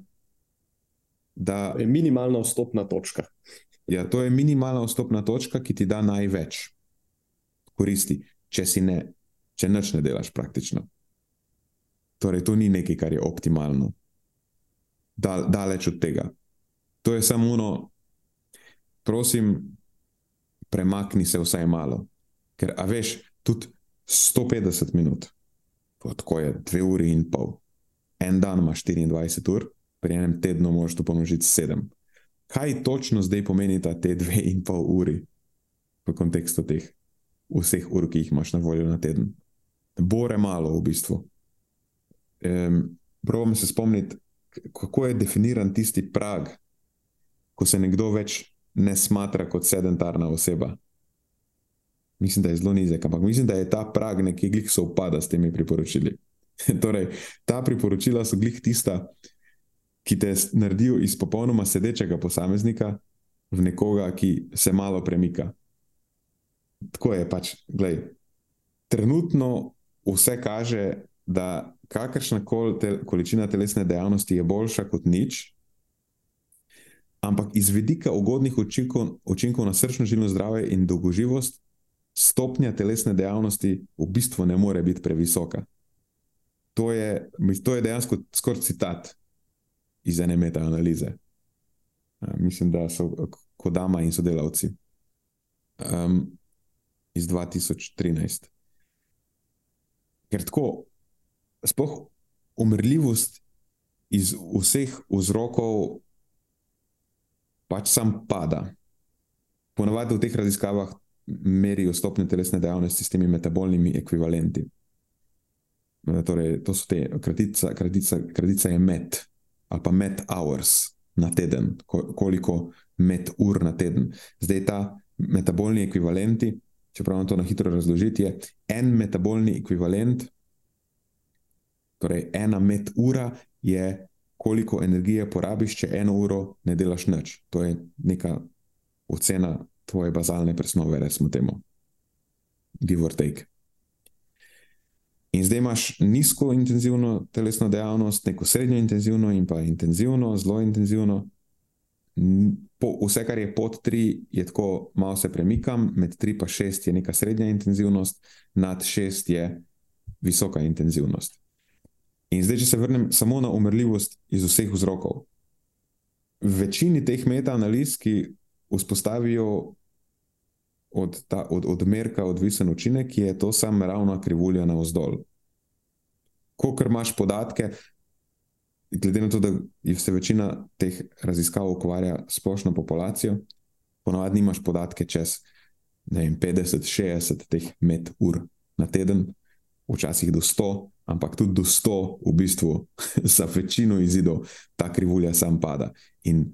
Da je minimalna vstopna točka. Ja, to je minimalna vstopna točka, ki ti da največ koristi, če si ne, če noč ne delaš praktično. Torej, to ni nekaj, kar je optimalno. Dal, daleč od tega. To je samo uno, prosim, premakni se vsaj malo. Ker, a veš, tudi 150 minut, tako je, dve uri in pol, en dan ima 24 ur, pri enem tednu moraš to pomnožiti s 7 kaj točno zdaj pomeni ta te dve in pol uri v kontekstu teh vseh ur, ki jih imaš na voljo na teden. Bore malo, v bistvu. Um, Probam se spomniti, kako je definiran tisti prag, ko se nekdo več ne smatra kot sedentarna oseba. Mislim, da je zelo nizek, ampak mislim, da je ta prag nekje glih sovpada s temi priporočili. <laughs> torej, ta priporočila so glih tista, ki te naredijo iz popolnoma sedečega posameznika v nekoga, ki se malo premika. Tako je pač, gledaj. Trenutno vse kaže, da kakršna koli te, količina telesne dejavnosti je boljša kot nič, ampak iz vidika ugodnih učinkov, učinkov na srčno življenje zdravje in dolgoživost, stopnja telesne dejavnosti v bistvu ne more biti previsoka. To je, to je dejansko skoraj citat iz ene metaanalize. Mislim, da so Kodama in sodelavci um, iz 2013. Ker tako, sploh umrljivost iz vseh vzrokov pač sam pada. Ponavadi v teh raziskavah merijo stopnjo telesne dejavnosti s temi metabolnimi ekvivalenti. Torej, to so te kratica, kratica, kratica je met ali pa med hours na teden, koliko med ur na teden. Zdaj ta metabolni ekvivalenti, če pravim to na hitro razložiti, je en metabolni ekvivalent, torej ena med ura je, koliko energije porabiš, če eno uro ne delaš nič. To je neka ocena tvoje bazalne presnove, recimo temu, give or take. In zdaj imaš nizko intenzivno telesno dejavnost, neko srednjo intenzivno in pa intenzivno, zelo intenzivno po, vse, kar je pod 3, je tako, malo se premikam, med 3 in 6 je neka srednja intenzivnost, nad 6 je visoka intenzivnost. In zdaj, če se vrnem samo na umrljivost iz vseh vzrokov. V večini teh metaanaliz, ki vzpostavijo od, ta, od, od merka odvisen učinek, je to samo ravna krivulja na vzdolj. Ko imaš podatke, glede na to, da se večina teh raziskav ukvarja s splošno populacijo, ponovadi imaš podatke čez vem, 50, 60 teh med ur na teden, včasih do 100, ampak tudi do 100, v bistvu <laughs> za večino izidov ta krivulja sam pada. In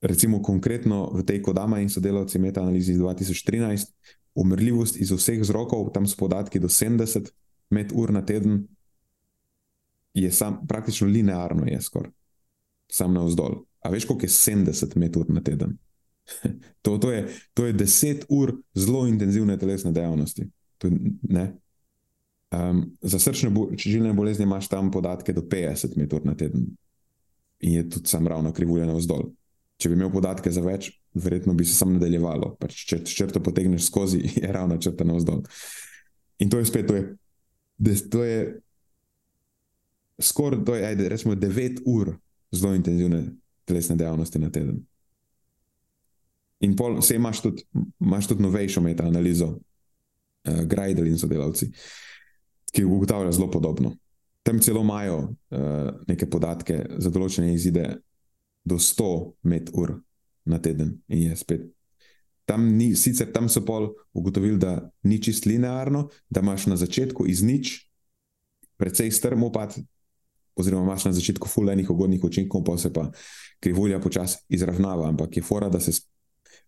recimo konkretno v tej Kodama in sodelavci metaanalizi iz 2013, umrljivost iz vseh vzrokov, tam so podatki do 70 med ur na teden, je sam, praktično linearno, je skoraj, sam na vzdolj. A veš, koliko je 70 metrov na teden? <laughs> to, to, je, to je 10 ur zelo intenzivne telesne dejavnosti. To, um, za srčne žilne bolezni imaš tam podatke do 50 metrov na teden in je tudi sam ravno krivulja na vzdolj. Če bi imel podatke za več, verjetno bi se sam nadaljevalo. Pač, če črto potegneš skozi, <laughs> je ravno črta na vzdolj. In to je spet, to je, to je skoraj ajde, rečemo, 9 ur zelo intenzivne telesne dejavnosti na teden. In pol, vse imaš tudi, imaš tudi novejšo metaanalizo, uh, Grajdel in sodelavci, ki ugotavljajo zelo podobno. Tam celo imajo uh, neke podatke za določene izide do 100 met-ur na teden in je spet. Tam, ni, sicer, tam so pol ugotovili, da ni čist linearno, da imaš na začetku iz nič precej strm upad, oziroma imaš na začetku fulejnih ugodnih učinkov, pa se pa krivulja počasi izravnava. Ampak je fora, da se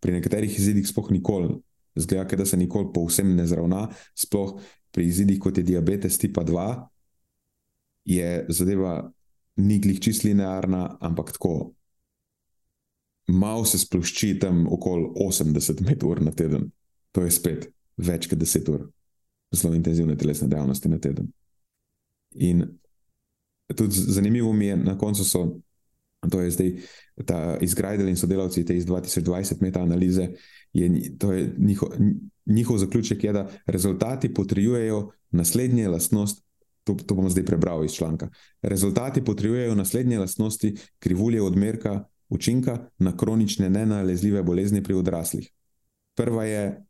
pri nekaterih izidih sploh nikoli, zgleda, da se nikoli povsem ne zravna, sploh pri izidih, kot je diabetes tipa 2, je zadeva ni glih čist linearna, ampak tako. Mal se splošči tam okoli 80 metrov na teden, to je spet več kot 10 ur zelo intenzivne telesne dejavnosti na teden. In tudi zanimivo mi je, na koncu so, to je zdaj ta izgrajdel in sodelavci te iz 2020 metaanalize, je, to je njihov, njihov zaključek, je, da rezultati potrjujejo naslednje lastnosti. To, to bom zdaj prebral iz članka. Rezultati potrjujejo naslednje lastnosti krivulje odmerka učinka na kronične nenalezljive bolezni pri odraslih. Prva je,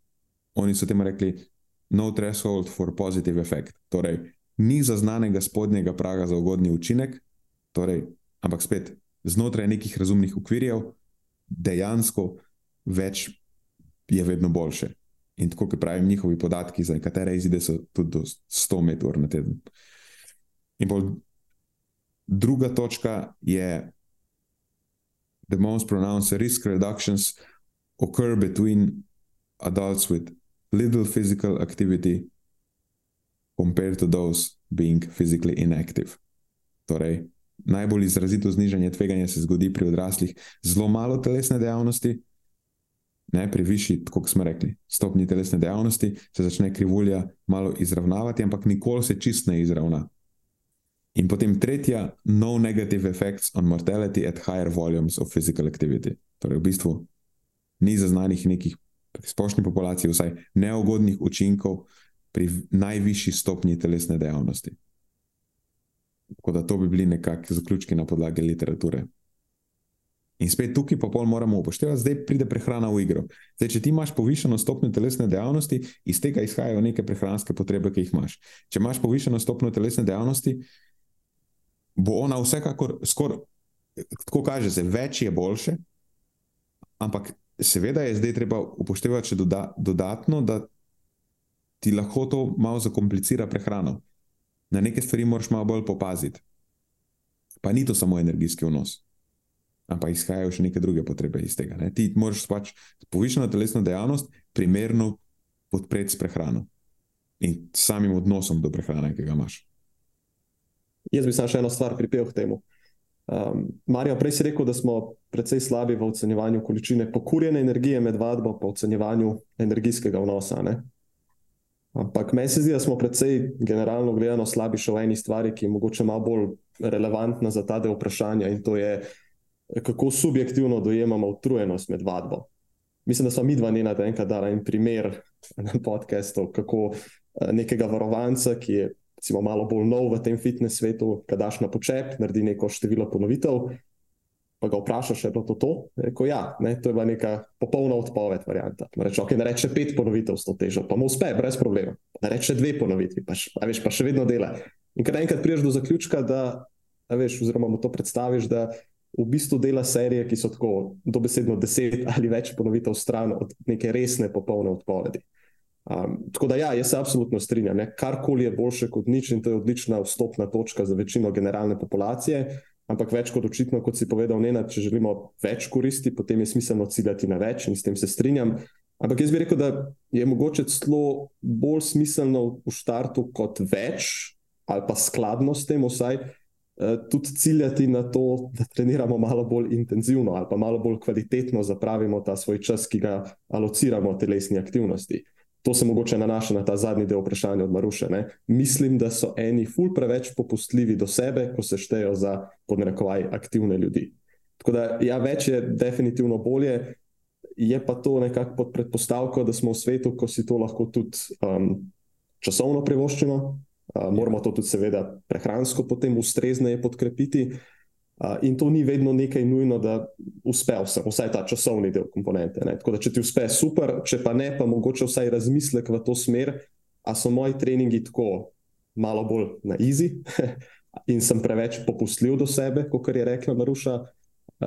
oni so temu rekli, no threshold for positive effect. Torej, ni zaznanega spodnjega praga za ugodni učinek, torej, ampak spet znotraj nekih razumnih okvirjev, dejansko več je vedno boljše. In tako, kot pravim, njihovi podatki za nekatere izide so tudi do 100 metrov na teden. In bolj druga točka je, the most pronounced risk reductions occur between adults with little physical activity compared to those being physically inactive. Torej, najbolj izrazito znižanje tveganja se zgodi pri odraslih z zelo malo telesne dejavnosti, ne pri višji, kot smo rekli, stopni telesne dejavnosti, se začne krivulja malo izravnavati, ampak nikoli se čist ne izravna. In potem tretja, no negative effects on mortality at higher volumes of physical activity. Torej, v bistvu ni zaznanih nekih pri splošni populaciji, vsaj neugodnih učinkov pri najvišji stopnji telesne dejavnosti. Tako da to bi bili nekakšni zaključki na podlagi literature. In spet tukaj pa pol moramo upoštevati, zdaj pride prehrana v igro. Zdaj, če ti imaš povišeno stopnjo telesne dejavnosti, iz tega izhajajo neke prehranske potrebe, ki jih imaš. Če imaš povišeno stopnjo telesne dejavnosti, bo ona vsekakor, skor, tako kaže se, več je boljše, ampak seveda je zdaj treba upoštevati še doda, dodatno, da ti lahko to malo zakomplicira prehrano. Na neke stvari moraš malo bolj popaziti. Pa ni to samo energijski vnos. ampak izhajajo še neke druge potrebe iz tega. Ne? Ti moraš pač povišeno telesno dejavnost primerno podpreti s prehrano in samim odnosom do prehrane, ki ga imaš. Jaz bi samo še eno stvar pripel k temu. Um, Marijo, prej si rekel, da smo precej slabi v ocenjevanju količine pokurjene energije med vadbo, pa ocenjevanju energijskega vnosa. Ne? Ampak meni se zdi, da smo precej generalno gledano slabi še v eni stvari, ki je mogoče malo bolj relevantna za ta del vprašanja in to je, kako subjektivno dojemamo utrujenost med vadbo. Mislim, da smo mi dva njena enkrat dala en primer na podkastu, kako eh, nekega varovanca, ki je recimo, malo bolj nov v tem fitness svetu, ki daš na počep, naredi neko število ponovitev. Pa ga vprašaš, je bilo to to? Rekel, ja, ne, to je bila neka popolna odpoved, varianta. Reče, okay, reče pet ponovitev s to težo, pa mu uspe, brez problema. Reče dve ponovitvi, pa, š, veš, pa še vedno dela. In kad enkrat priješ do zaključka, da, veš, oziroma mu to predstaviš, da v bistvu dela serije, ki so tako dobesedno deset ali več ponovitev stran od neke resne, popolne odpovedi. Um, tako da, ja, jaz se absolutno strinjam. Ne? Karkoli je boljše kot nič, in to je odlična vstopna točka za večino generalne populacije. Ampak več kot očitno, kot si povedal, ne, če želimo več koristi, potem je smiselno ciljati na več in s tem se strinjam. Ampak jaz bi rekel, da je mogoče celo bolj smiselno v startu kot več, ali pa skladno s tem, vsaj eh, tudi ciljati na to, da treniramo malo bolj intenzivno ali pa malo bolj kvalitetno zapravimo ta svoj čas, ki ga alociramo telesni aktivnosti. To se mogoče nanaša na ta zadnji del vprašanja od Maruše. Ne? Mislim, da so eni ful preveč popustljivi do sebe, ko se štejejo za podnarekovaj aktivne ljudi. Tako da, ja, več je definitivno bolje, je pa to nekako pod predpostavko, da smo v svetu, ko si to lahko tudi um, časovno privoščimo, uh, moramo to tudi, seveda, prehransko potem ustrezneje podkrepiti. In to ni vedno nekaj nujno, da uspe vse, vsaj ta časovni del komponente. Ne? Tako da, če ti uspe, super, če pa ne, pa mogoče vsaj razmislek v to smer, a so moji treningi tako malo bolj na izi <laughs> in sem preveč popustljiv do sebe, kot je rekla Maruša,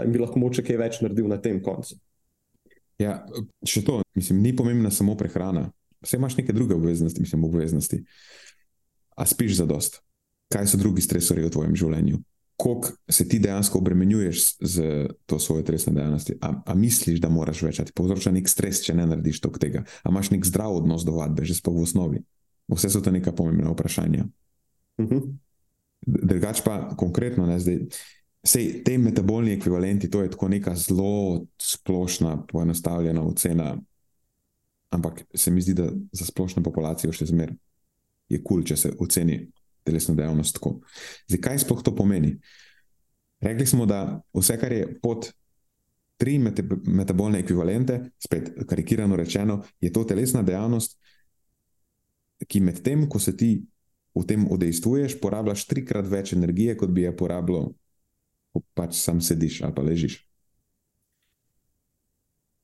in bi lahko moče kaj več naredil na tem koncu. Ja, še to, mislim, ni pomembna samo prehrana. Vse imaš neke druge obveznosti, mislim, obveznosti. A spiš za dost? Kaj so drugi stresori v tvojem življenju? Koliko se ti dejansko obremenjuješ z to svojo telesno dejavnostjo. A, a misliš, da moraš več, ti povzroča nek stres, če ne narediš tega. A imaš nek zdrav odnos do vadbe, že sploh v osnovi. Vse so to neka pomembna vprašanja. Uh mhm. -huh. Drugač pa konkretno, ne, zdaj, sej, te metabolni ekvivalenti, to je tako neka zelo splošna, poenostavljena ocena. Ampak se mi zdi, da za splošno populacijo še zmeraj je kul, cool, če se oceni telesno dejavnost. Tako. Zdaj, kaj sploh to pomeni? Rekli smo, da vse, kar je pod tri metabolne ekvivalente, spet karikirano rečeno, je to telesna dejavnost, ki med tem, ko se ti v tem udejstvuješ, porabljaš trikrat več energije, kot bi je porabljal, ko pač sam sediš ali pa ležiš.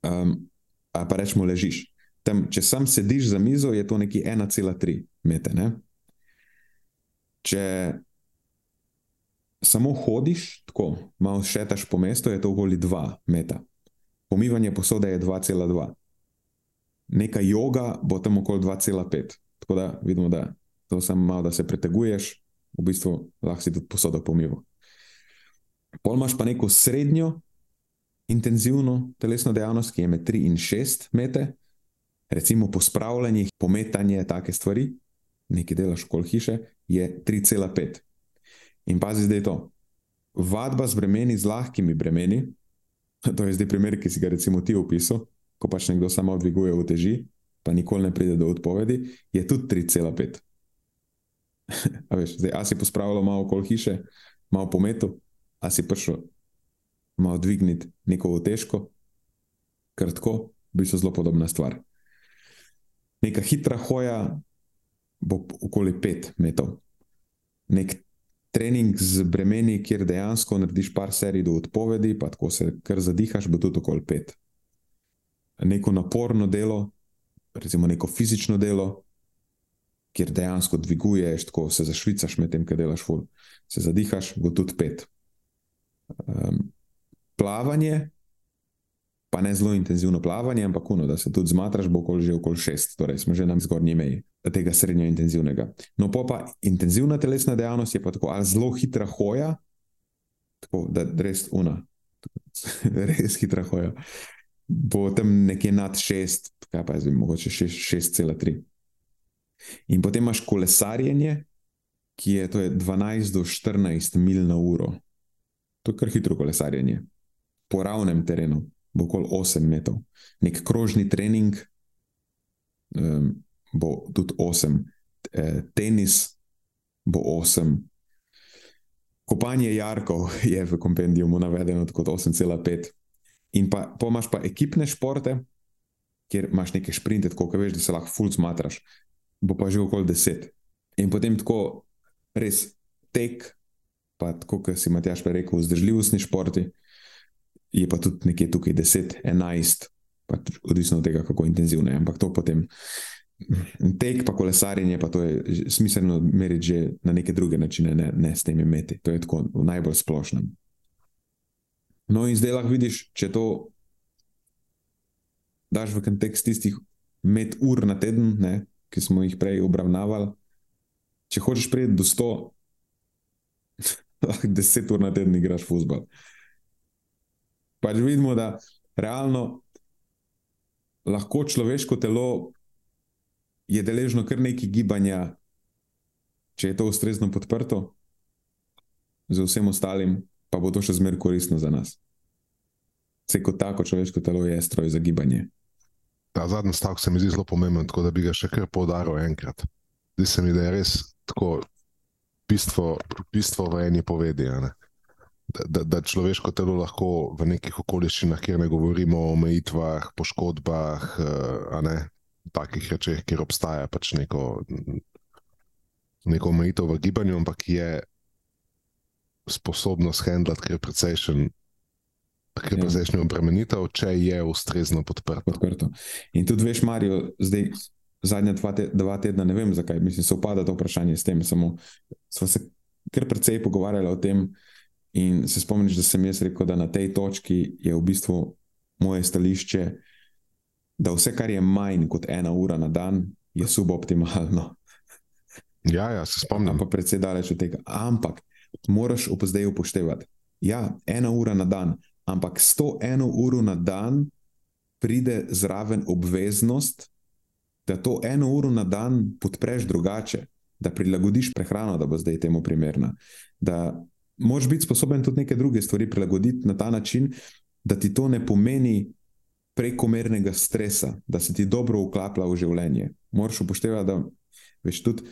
Um, ali pa rečemo, ležiš. Tam, če sam sediš za mizo, je to nekje 1,3 metra. Ne? Če samo hodiš, tako malo šetaš po mestu, je to okoli 2 metra. Pomivanje posode je 2,2. Neka yoga bo tam okoli 2,5. Tako da vidimo, da to samo malo, da se preteguješ, v bistvu lahko si tudi posodo pomival. Pol imaš pa neko srednjo, intenzivno telesno dejavnost, ki je med 3 in 6 metre, recimo pospravljanje, pometanje, take stvari, nekaj delaš okoli hiše, je 3,5. In pazi zdaj to. Vadba z bremeni, z lahkimi bremeni, <laughs> to je zdaj primer, ki si ga recimo ti opisal, ko pač nekdo samo dviguje v teži, pa nikoli ne pride do odpovedi, je tudi 3,5. <laughs> a veš, zdaj, a si pospravljal malo okoli hiše, malo po metu, a si prišel malo dvigniti neko težko, kratko, bi so zelo podobna stvar. Neka hitra hoja, bo okoli 5 metrov. Nek trening z bremeni, kjer dejansko narediš par serij do odpovedi, pa tako se kar zadihaš, bo tudi okoli 5. Neko naporno delo, recimo neko fizično delo, kjer dejansko dviguješ, tako se zašvicaš med tem, kaj delaš, ful. se zadihaš, bo tudi 5. Um, ehm, plavanje, pa ne zelo intenzivno plavanje, ampak uno, da se tudi zmatraš, bo okoli že okoli 6, torej smo že na zgornji meji tega srednjo intenzivnega. No, pa, pa intenzivna telesna dejavnost je pa tako, ali zelo hitra hoja, tako da res una, <laughs> res hitra hoja. Bo tam nekje nad 6, kaj pa zdaj, mogoče 6,3. In potem imaš kolesarjenje, ki je, je 12 do 14 mil na uro. To je kar hitro kolesarjenje. Po ravnem terenu bo okoli 8 metrov. Nek krožni trening um, bo tudi 8, e, tenis bo 8. Kopanje jarkov je v kompendiju navedeno kot 8,5. In pa imaš pa ekipne športe, kjer imaš nekaj sprinte, tako veš, da se lahko full zmatraš, bo pa že okoli 10. In potem tako res tek, pa tako, kot si Matjaš prej rekel, vzdržljivostni športi, je pa tudi nekje tukaj 10, 11, pa odvisno od tega, kako intenzivno je. Ampak to potem. Tek, pa kolesarjenje, pa to je smiselno meriti že na neke druge načine, ne, ne s temi meti. To je tako v najbolj splošnem. No, in zdaj lahko vidiš, če to daš v kontekst tistih med ur na teden, ne, ki smo jih prej obravnavali, če hočeš priti do 100, <laughs> lahko 10 ur na teden igraš futbol. Pač vidimo, da realno lahko človeško telo je deležno kar nekaj gibanja, če je to ustrezno podprto, z vsem ostalim, pa bo to še zmeraj koristno za nas. Vse kot tako človeško telo je stroj za gibanje. Ta zadnji stavek se mi zdi zelo pomemben, tako da bi ga še kar poudaril enkrat. Zdi se mi, da je res tako bistvo, bistvo v eni povedi. Da, da, da človeško telo lahko v nekih okoliščinah, kjer ne govorimo o omejitvah, poškodbah, eh, ne, takih rečeh, kjer obstaja pač neko, neko omejitev v gibanju, ampak je sposobnost handlati, ker je precejšen. Ker je ja. precejšnja obremenitev, če je ustrezno podprto. podprto. In tudi, veš, Marijo, zdaj zadnja dva, te, dva tedna, ne vem zakaj, mislim, se upada to vprašanje s tem. Samo smo se kar precej pogovarjali o tem. In se spomniš, da sem jaz rekel, da na tej točki je v bistvu moje stališče, da vse, kar je manj kot ena ura na dan, je suboptimalno. <laughs> Ja, ja, se spomnim. Ampak predvsej daleč od tega. Ampak moraš zdaj upoštevati. Ja, ena ura na dan, ampak s to eno uro na dan pride zraven obveznost, da to eno uro na dan podpreš drugače, da prilagodiš prehrano, da bo zdaj temu primerna. Da moraš biti sposoben tudi neke druge stvari prilagoditi na ta način, da ti to ne pomeni prekomernega stresa, da se ti dobro uklaplja v življenje. Moraš upoštevati, da veš tudi.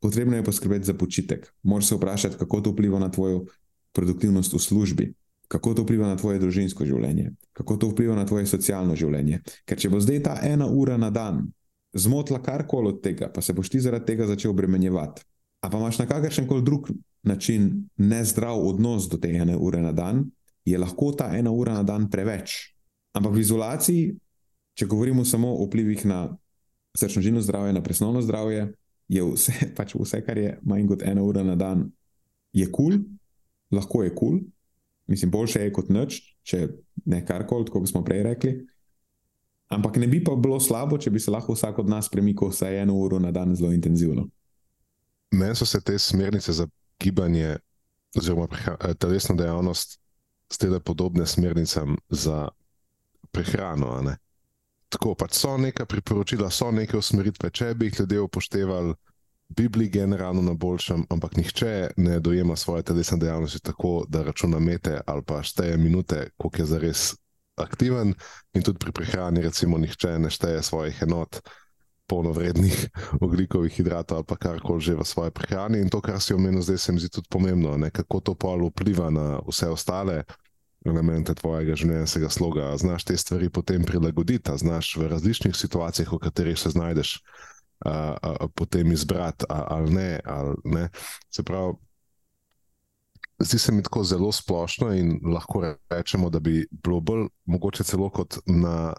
Potrebno je poskrbeti za počitek. Moraš se vprašati, kako to vpliva na tvojo produktivnost v službi, kako to vpliva na tvoje družinsko življenje, kako to vpliva na tvoje socialno življenje. Ker če bo zdaj ta ena ura na dan zmotila karkoli od tega, pa se boš ti zaradi tega začel obremenjevati. A pa imaš na kakršen koli drug način nezdrav odnos do te ene ure na dan, je lahko ta ena ura na dan preveč. Ampak v izolaciji, če govorimo samo o vplivih na srčno-žilno zdravje, na presnovno zdravje, je vse, <laughs> pač vse, kar je manj kot ena ura na dan, je kul, cool, lahko je kul, cool. mislim, boljše je kot noč, če ne karkoli, kot smo prej rekli. Ampak ne bi pa bilo slabo, če bi se lahko vsak od nas premikal vsaj eno uro na dan zelo intenzivno. Meni so se te smernice za gibanje, oziroma eh, telesno dejavnost, zdele podobne smernicam za prehrano. Tako pač so neka priporočila, so neke usmeritve, če bi jih ljudje upoštevali, bi bili generalno na boljšem, ampak nihče ne dojema svoje telesne dejavnosti tako, da računa mete ali pa šteje minute, koliko je zares aktiven, in tudi pri prehrani, recimo, nihče ne šteje svojih enot, polnovrednih <laughs> oglikovih hidratov ali karkoli že v svoji prehrani. In to, kar si omenil, zdaj se mi zdi tudi pomembno, ne, kako to pol vpliva na vse ostale. Elemente tvojega življenjskega sloga, znaš te stvari potem prilagoditi, znaš v različnih situacijah, v katerih se znajdeš, a, a, potem izbrati, ali ne, ali ne. Se pravi, zdi se mi tako zelo splošno in lahko rečemo, da bi bilo bolj mogoče celo kot na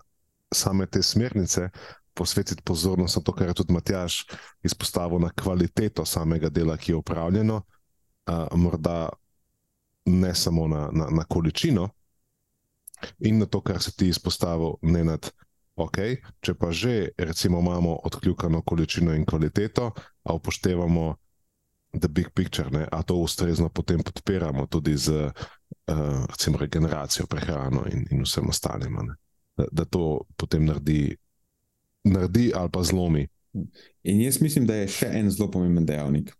same te smernice posvetiti pozornost na to, kar je tudi Matjaš izpostavil, na kvaliteto samega dela, ki je upravljeno, a, morda ne samo na, na, na količino in na to, kar se ti izpostavil, ne nad. Okay, če pa že recimo, imamo odkljukano količino in kvaliteto, a upoštevamo the big picture, ne? a to ustrezno potem podpiramo tudi z uh, recimo, regeneracijo, prehrano in, in vsem ostalim. Da, da to potem naredi, naredi ali pa zlomi. In jaz mislim, da je še en zelo pomemben dejavnik.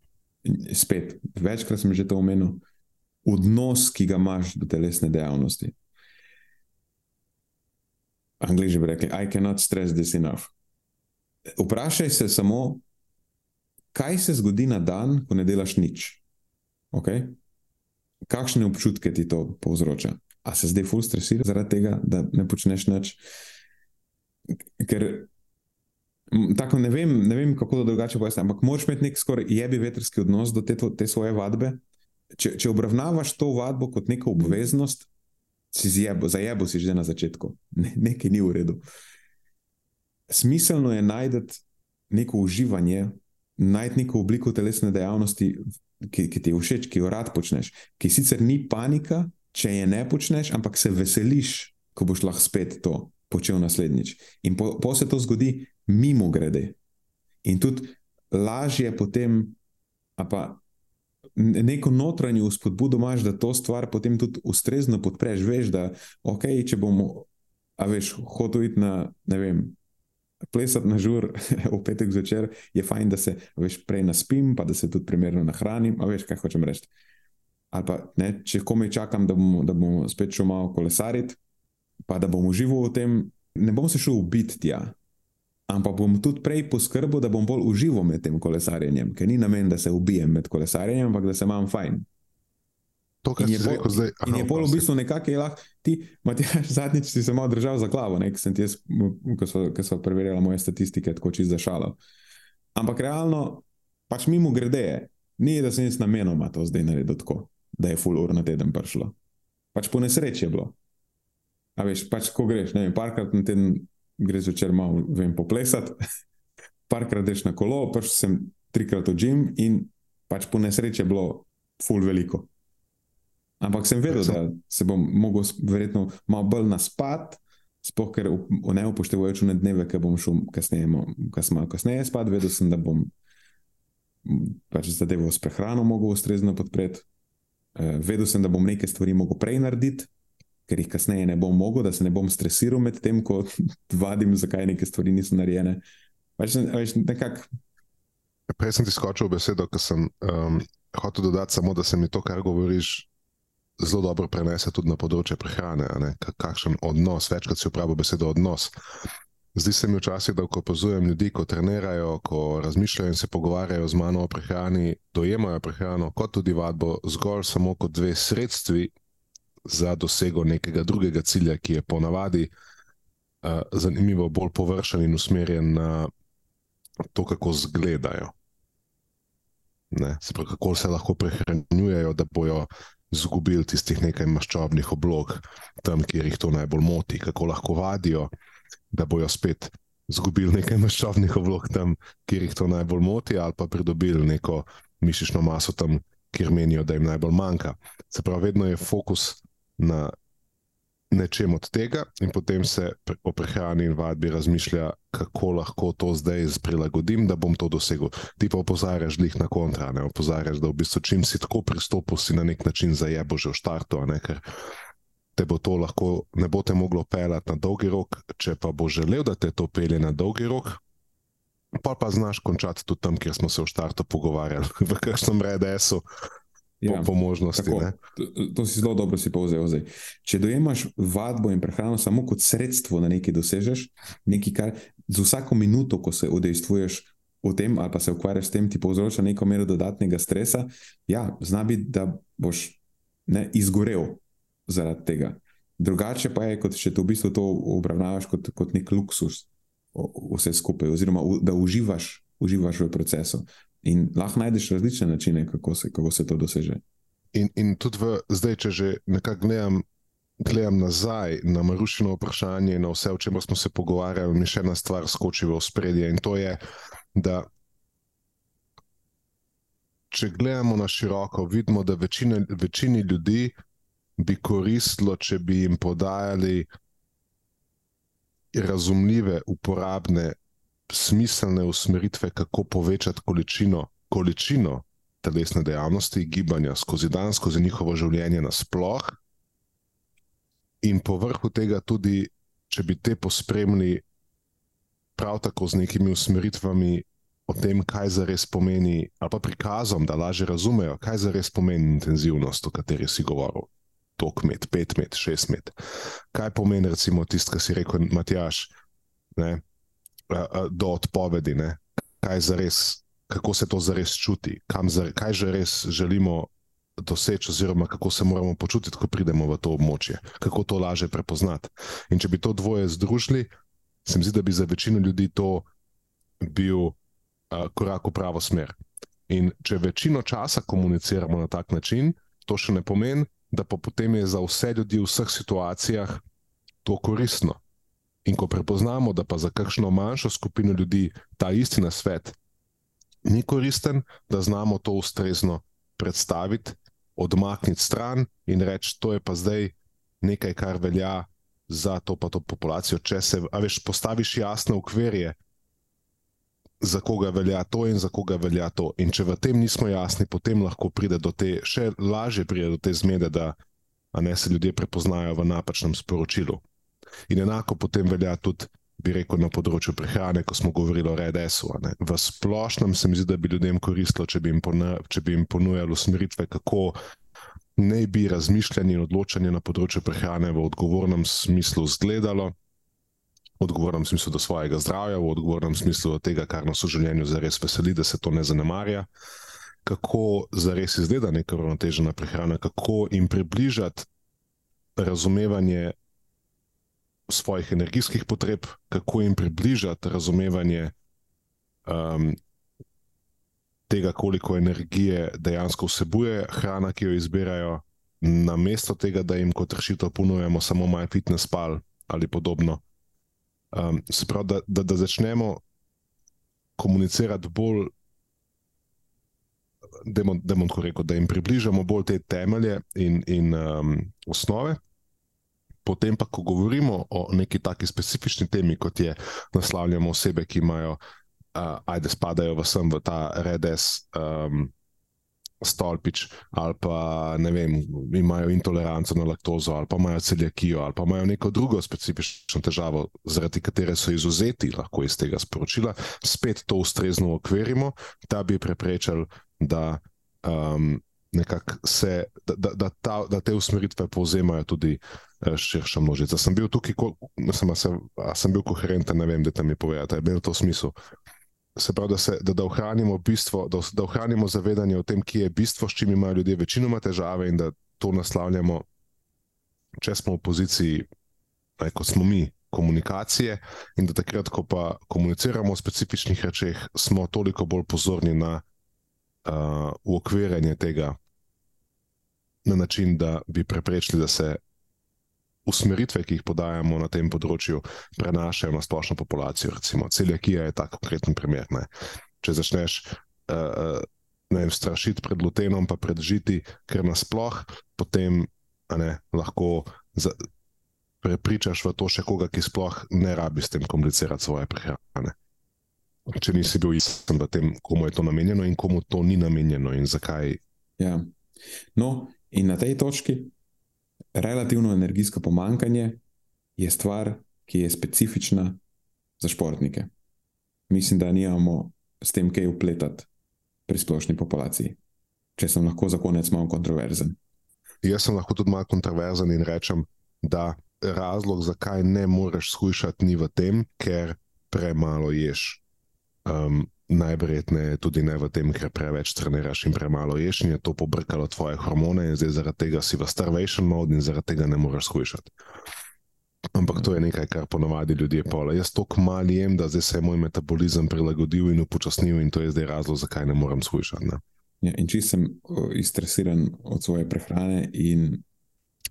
Spet, večkrat sem že to omenil, odnos, ki ga imaš do telesne dejavnosti. Angliži bi rekli: I cannot stress this enough. Vprašaj se samo, kaj se zgodi na dan, ko ne delaš nič. Okay? Kakšne občutke ti to povzroča? A se zdaj ful stresiraš zaradi tega, da ne počneš nič? Ker tako ne vem, ne vem kako to drugače pojasniti, ampak moraš imeti nek skoraj jebi veterski odnos do te, te svoje vadbe. Če, če obravnavaš to vadbo kot neko obveznost, si zjebo, si že na začetku, ne, nekaj ni v redu. Smiselno je najti neko uživanje najti neko obliko telesne dejavnosti, ki, ki ti je všeč, ki jo rad počneš, ki sicer ni panika, če je ne počneš, ampak se veseliš, ko boš lahko spet to počel naslednjič. In po, po se to zgodi mimo grede. In tudi lažje potem, pa neko notranjo spodbudo imaš, da to stvar potem tudi ustrezno podpreš. Veš, da ok, če bomo, a veš, hotel iti na, ne vem, plesati na žur <laughs> v petek zvečer, je fajn, da se veš, prej naspim, pa da se tudi primerno nahranim. A veš, kaj hočem reči. Ali pa ne, če komaj čakam, da bom, da bom spet šel malo kolesariti, pa da bom užival v tem, ne bom se šel ubiti tja. Ampak bom tudi prej poskrbel, da bom bolj užival med tem kolesarjenjem, ker ni namen, da se ubijem med kolesarjenjem, ampak da se imam fajn. To, kar je rekel zdaj. In je pol v bistvu nekako lahko ti, Matjaš, <laughs> zadnjič si se malo držal za glavo, ne, sem ti jaz, ko so, ko so preverjali moje statistike, tako čist zašalo. Ampak realno, pač mimo grede, ni da sem jaz namenoma to zdaj naredil tako, da je full ur na teden prišlo. Pač po nesreči je bilo. A veš, pač ko greš, ne vem, parkrat na teden greš večer malo, vem, poplesati, <laughs> parkrat greš na kolo, pač sem trikrat v gym in pač po nesreči je bilo full veliko. Ampak sem vedel, da se bom mogel verjetno malo bolj naspati, spoh, ker ne upoštevajoč na dneve, ki bom šel kasneje, kas malo kasneje spat, vedel sem, da bom pač zadevo s prehrano mogel ustrezno podpreti. Uh, vedel sem, da bom nekaj stvari mogel prej narediti, ker jih kasneje ne bom mogel, da se ne bom stresiral med tem, ko <laughs> vadim, zakaj neke stvari niso narejene. Pač, nekak... Prej sem ti skočil v besedo, ker sem um, hotel dodati samo, da se mi to, kar govoriš, zelo dobro prenese tudi na področje prehrane, kakšen odnos, večkrat si uporabil besedo odnos. Zdi se mi včasih, da ko opazujem ljudi, ko trenirajo, ko razmišljajo in se pogovarjajo z mano o prehrani, dojemajo prehrano kot tudi vadbo zgolj samo kot dve sredstvi za dosego nekega drugega cilja, ki je ponavadi uh, zanimivo bolj površen in usmerjen na to, kako zgledajo. Ne, se pravi, kako se lahko prehranjujejo, da bojo izgubili tistih nekaj maščobnih oblog, tam, kjer jih to najbolj moti, kako lahko vadijo, da bojo spet izgubili nekaj maščobnih oblog tam, kjer jih to najbolj moti, ali pa pridobili neko mišično maso tam, kjer menijo, da jim najbolj manjka. Se pravi, vedno je fokus na nečem od tega, in potem se o prehrani in vadbi razmišlja, kako lahko to zdaj prilagodim, da bom to dosegel. Ti pa opozarjaš jih na kontra, ne opozarjaš, da v bistvu čim si tako pristopil, si na nek način zajebo že v štartu, ne, ker te bo to lahko ne bo te moglo pelati na dolgi rok, če pa bo želel, da te to pelje na dolgi rok. Pa pa znaš končati tudi tam, kjer smo se v štartu pogovarjali, <laughs> v kakšnem ja, po, po možnosti. To, to si zelo dobro si povzel. Zdaj. Če dojemaš vadbo in prehrano samo kot sredstvo, da nekaj dosežeš, nekaj, kar z vsako minuto, ko se udejstvuješ v tem, ali pa se ukvarjaš s tem, ti povzroča neko mero dodatnega stresa, ja, zna biti, da boš ne, izgorel zaradi tega. Drugače pa je, kot če to v bistvu to obravnavaš kot, kot nek luksus, vse skupaj, oziroma da uživaš, uživaš v procesu. In lahko najdeš različne načine, kako se, kako se to doseže. In, in tudi v, zdaj, če že nekako gledam, gledam nazaj na Marušino vprašanje, na vse, o čemer smo se pogovarjali, mi še ena stvar skoči v spredje. In to je, da če gledamo na široko, vidimo, da večina, večini ljudi bi koristilo, če bi jim podajali razumljive, uporabne smiselne usmeritve, kako povečati količino, količino telesne dejavnosti, gibanja skozi dan, skozi njihovo življenje nasploh. In povrhu tega tudi, če bi te pospremili prav tako z nekimi usmeritvami o tem, kaj za res pomeni, ali pa prikazom, da lažje razumejo, kaj za res pomeni intenzivnost, o kateri si govoril. Tok met, pet met, šest met. Kaj pomeni, recimo, tisto, kar si rekel, Matjaš, ne, do odpovedi, ne, kaj za res, kako se to zares čuti, za, kaj že res želimo doseči, oziroma kako se moramo počutiti, ko pridemo v to območje, kako to lažje prepoznati. In če bi to dvoje združili, se mi zdi, da bi za večino ljudi to bil korak v pravo smer. In če večino časa komuniciramo na tak način, to še ne pomeni, da pa potem je za vse ljudi v vseh situacijah to koristno. In ko prepoznamo, da pa za kakšno manjšo skupino ljudi ta isti na svet ni koristen, da znamo to ustrezno predstaviti, odmakniti stran in reči, to je pa zdaj nekaj, kar velja za to pa to populacijo. Če se, veš, postaviš jasne ukvirje, za koga velja to in za koga velja to. In če v tem nismo jasni, potem lahko pride do te, še lažje pride do te zmede, da ne se ljudje prepoznajo v napačnem sporočilu. In enako potem velja tudi, bi rekel, na področju prehrane, ko smo govorili o RDS-u. V splošnem se mi zdi, da bi ljudem koristilo, če bi jim, če bi jim ponujali usmeritve, kako ne bi razmišljanje in odločanje na področju prehrane v odgovornem smislu izgledalo odgovornem smislu do svojega zdravja, v odgovornem smislu do tega, kar nas v življenju zares veseli, da se to ne zanemarja, kako zares izgleda neka uravnotežena prehrana, kako jim približati razumevanje svojih energijskih potreb, kako jim približati razumevanje um, tega, koliko energije dejansko vsebuje hrana, ki jo izbirajo, namesto tega, da jim kot rešitev ponujemo samo maj fitness pal ali podobno. Um, se pravi, da, da, da začnemo komunicirati bolj, rekel, da jim približamo bolj te temelje in, in um, osnove. Potem pa, ko govorimo o neki taki specifični temi, kot je naslavljamo osebe, ki imajo, uh, ajde, spadajo v sem v ta redes. Um, stolpič, ali pa vem, imajo intoleranco na laktozo, ali pa imajo celjakijo, ali pa imajo neko drugo specifično težavo, zaradi katere so izuzeti lahko iz tega sporočila, spet to ustrezno okvirimo, da bi preprečili, da, um, se, da, da, da, ta, da te usmeritve povzemajo tudi širša množica. Sem bil tukaj, ko, sem, sem, sem bil koherenten, ne vem, da tam je povedati, je bil to smisel se pravi, da, se, da, da, ohranimo bistvo, da, da ohranimo zavedanje o tem, kje je bistvo, s čim imajo ljudje večinoma težave in da to naslavljamo, če smo v poziciji, kot smo mi, komunikacije, in da takrat, ko pa komuniciramo o specifičnih rečeh, smo toliko bolj pozorni na uh, ukvirjanje tega na način, da bi preprečili, da se usmeritve, ki jih podajamo na tem področju, prenašajo na splošno populacijo. Recimo, celjakija je tak konkreten primer. Ne. Če začneš uh, vem, strašiti pred lutenom, pa pred žiti, ker nasploh, potem ne, lahko za, prepričaš v to še koga, ki sploh ne rabi s tem komunicirati svoje prehrane. Če nisi bil jasen v tem, komu je to namenjeno in komu to ni namenjeno in zakaj. Ja. No, in na tej točki relativno energijsko pomankanje je stvar, ki je specifična za športnike. Mislim, da nimamo s tem kaj upletati pri splošni populaciji. Če sem lahko za konec malo kontroverzen. Jaz sem lahko tudi malo kontroverzen in rečem, da razlog, zakaj ne moreš skušati, ni v tem, ker premalo ješ. Um, najverjetneje tudi ne v tem, ker preveč treniraš in premalo ješ, in je to pobrkalo tvoje hormone, in zdaj zaradi tega si v starvation mode in zaradi tega ne moreš skušati. Ampak to je nekaj, kar ponovadi ljudje pole. Jaz toliko malo jem, da zdaj se je moj metabolizem prilagodil in upočasnil, in to je zdaj razlog, zakaj ne morem skušati. Ne? Ja, in če sem iztresiran od svoje prehrane. In...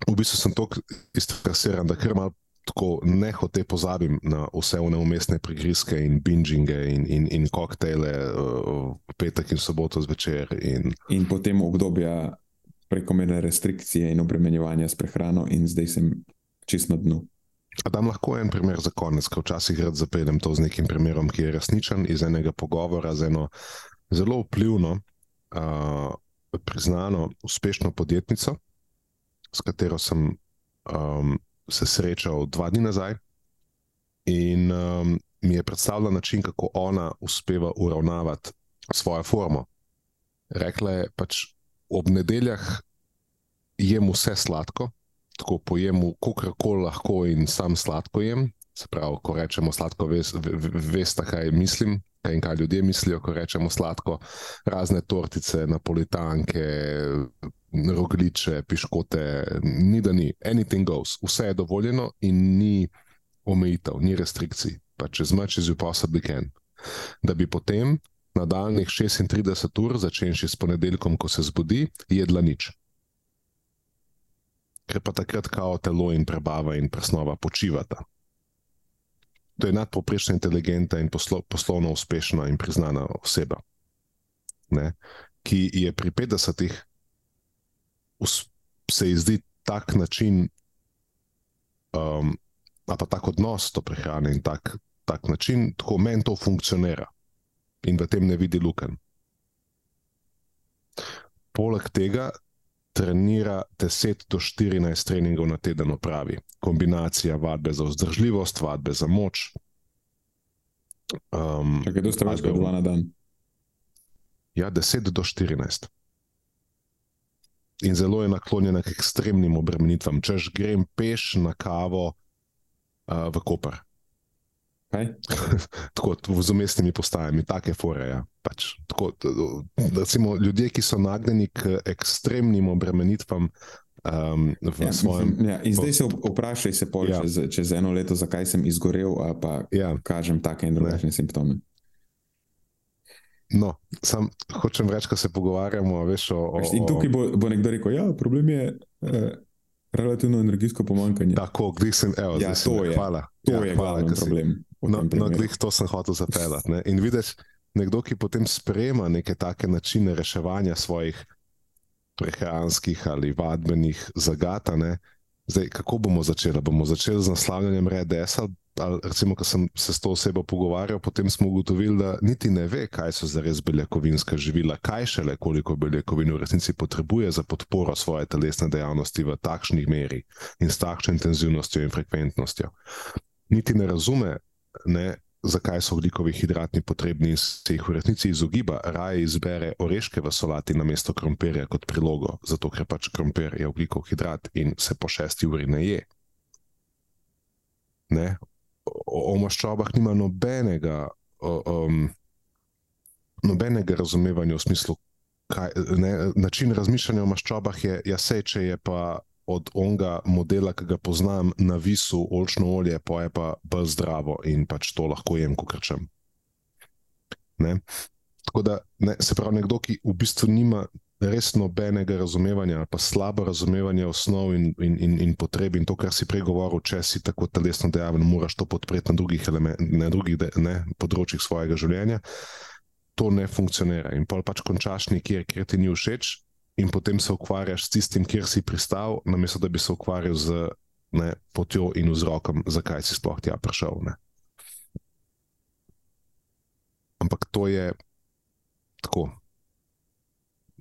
V bistvu sem tako iztresiran, da kar malo tako ne hoče pozabim na vse neumestne prigrizke in binginge in, in, in koktejle uh, v petek in soboto zvečer. In... in potem obdobja prekomerne restrikcije in obremenjevanja s prehrano, in zdaj sem čist na dnu. A dam lahko en primer za konec, ker včasih rad zapeljem to z nekim primerom, ki je resničen iz enega pogovora z eno zelo vplivno uh, priznano, uspešno podjetnico, s katero sem um, se srečal dva dni nazaj. In um, mi je predstavljala način, kako ona uspeva uravnavati svojo formo. Rekla je, pač ob nedeljah jem vse sladko, tako pojem, kako lahko in sam sladko jem. Se pravi, ko rečemo sladko, veste, ves, kaj mislim, kaj in kaj ljudje mislijo, ko rečemo sladko. Razne tortice, napolitanke, rogliče, piškote, ni da ni, anything goes, vse je dovoljeno in ni omejitev, ni restrikcij, pač as much as you possibly can. Da bi potem nadaljnih 36 ur, začenši s ponedeljkom, ko se zbudi, jedla nič ker pa takrat kao telo in prebava in presnova počivata. To je nadpoprečna inteligentna in poslo, poslovno uspešna in priznana oseba, ne? ki je pri 50-ih se ji zdi tak način, um, pa tak odnos do prehrane in tak, tak način, tako meni to funkcionira in v tem ne vidi luken. Poleg tega trenira 10 do 14 treningov na teden, pravi. Kombinacija vadbe za vzdržljivost, vadbe za moč. Um, Kaj je to, več kot dva na dan? Ja, 10 do 14. In zelo je naklonjena k ekstremnim obremenitvam. Če grem peš na kavo uh, v Koper. <laughs> tako z umestnimi postajami, take foreje. Ja. Pač, tako, recimo, ljudje, ki so nagnjeni k ekstremnim obremenitvam. Um, ja, svojem, mislim, ja, in zdaj se vprašaj, se pol, ja. čez, čez eno leto, zakaj sem izgorel, pa ja. kažem take in drugačne simptome. No, sam hočem reči, da se pogovarjamo. Veš, o, o, in tukaj bo, bo nekdo rekel, da ja, problem je eh, relativno energijsko pomankanje. Tako, gdje sem, evo, ja, to je. Hvala. To ja, je glavni problem. No, no glih to sem hotel zapeljati. In vidiš, nekdo, ki potem sprejema neke take načine reševanja svojih prehranskih ali vadbenih zagatane. Zdaj, kako bomo začeli? Bomo začeli z naslavljanjem RDS-a. Recimo, ko sem se s to osebo pogovarjal, potem smo ugotovili, da niti ne ve, kaj so za res beljakovinska živila, kaj šele koliko beljakovin v resnici potrebuje za podporo svoje telesne dejavnosti v takšnih meri in s takšno intenzivnostjo in frekventnostjo. Niti ne razume, ne, zakaj so vodikovi hidrati potrebni in se jih v resnici izogiba, raje izbere oreške v solati na mesto krompirja kot prilogo, zato ker pač krompir je vodikov hidrat in se po šesti uri ne je. Ne? O, o maščobah nima nobenega, o, um, nobenega razumevanja v smislu, kaj, ne, način razmišljanja o maščobah je, ja, sej, če je pa od onega modela, ki ga poznam, na visu olčno olje, pa je pa bolj zdravo in pač to lahko jem, ko krčem. Ne? Tako da ne, se pravi, nekdo, ki v bistvu nima res nobenega razumevanja, pa slabo razumevanje osnov in, in, in, in potreb in to, kar si prej govoril, če si tako telesno dejaven, moraš to podpreti na drugih, na drugih de, ne, področjih svojega življenja. To ne funkcionira. In pa pač končaš nekje, kjer ti ni všeč, in potem se ukvarjaš s tistim, kjer si pristal, namesto da bi se ukvarjal z ne, potjo in vzrokom, zakaj si sploh tja prišel. Ne. Ampak to je tako.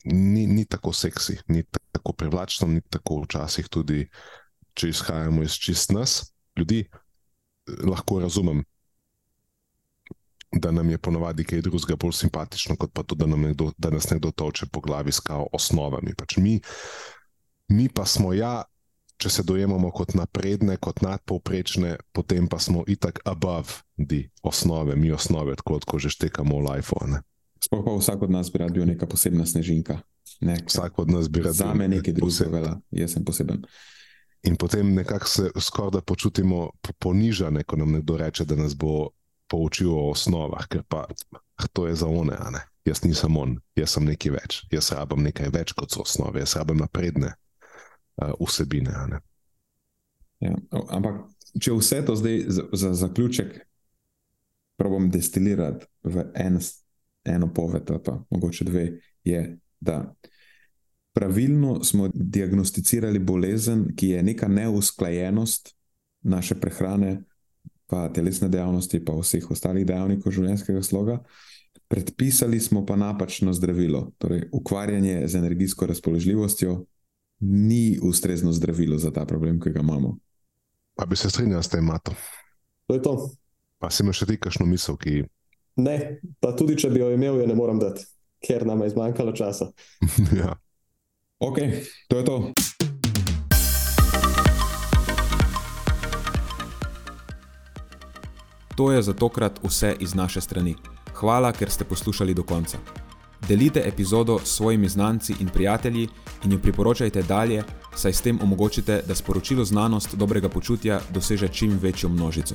Ni, ni tako seksi, ni tako privlačno, ni tako včasih tudi, če izhajamo iz čist nas, ljudi, lahko razumem, da nam je ponovadi kaj drugega bolj simpatično, kot pa to, da, nekdo, da nas nekdo toče po glavi s kao osnovami. Pač mi, mi pa smo ja, če se dojemamo kot napredne, kot nadpovprečne, potem pa smo itak above di osnove, mi osnove, tako kot že štekamo v iPhone. Sploh pa vsak od nas bi rad bil neka posebna snežinka. Ne, vsak od nas bi rad bil. Za me nekaj drugega, jaz sem poseben. In potem nekako se skoraj da počutimo ponižane, ko nam nekdo reče, da nas bo poučil o osnovah, ker pa to je za one, a ne. Jaz nisem on, jaz sem nekaj več, jaz rabim nekaj več kot so osnove, jaz rabim napredne uh, vsebine. Ja, ampak, če vse to zdaj za, za zaključek probujem destilirati v en, eno poved, pa mogoče dve, je, da pravilno smo diagnosticirali bolezen, ki je neka neusklajenost naše prehrane, pa telesne dejavnosti, pa vseh ostalih dejavnikov življenjskega sloga. predpisali smo pa napačno zdravilo. Torej, ukvarjanje z energijsko razpoložljivostjo ni ustrezno zdravilo za ta problem, ki ga imamo. Pa bi se strinjal s tem, Mato. To je to. Pa si imaš še ti kakšno misel, ki. Ne, pa tudi če bi jo imel, jo ne morem dati, ker nam je zmanjkalo časa. <laughs> ja. Ok, to je to. To je za tokrat vse iz naše strani. Hvala, ker ste poslušali do konca. Delite epizodo s svojimi znanci in prijatelji in jo priporočajte dalje, saj s tem omogočite, da sporočilo znanost dobrega počutja doseže čim večjo množico.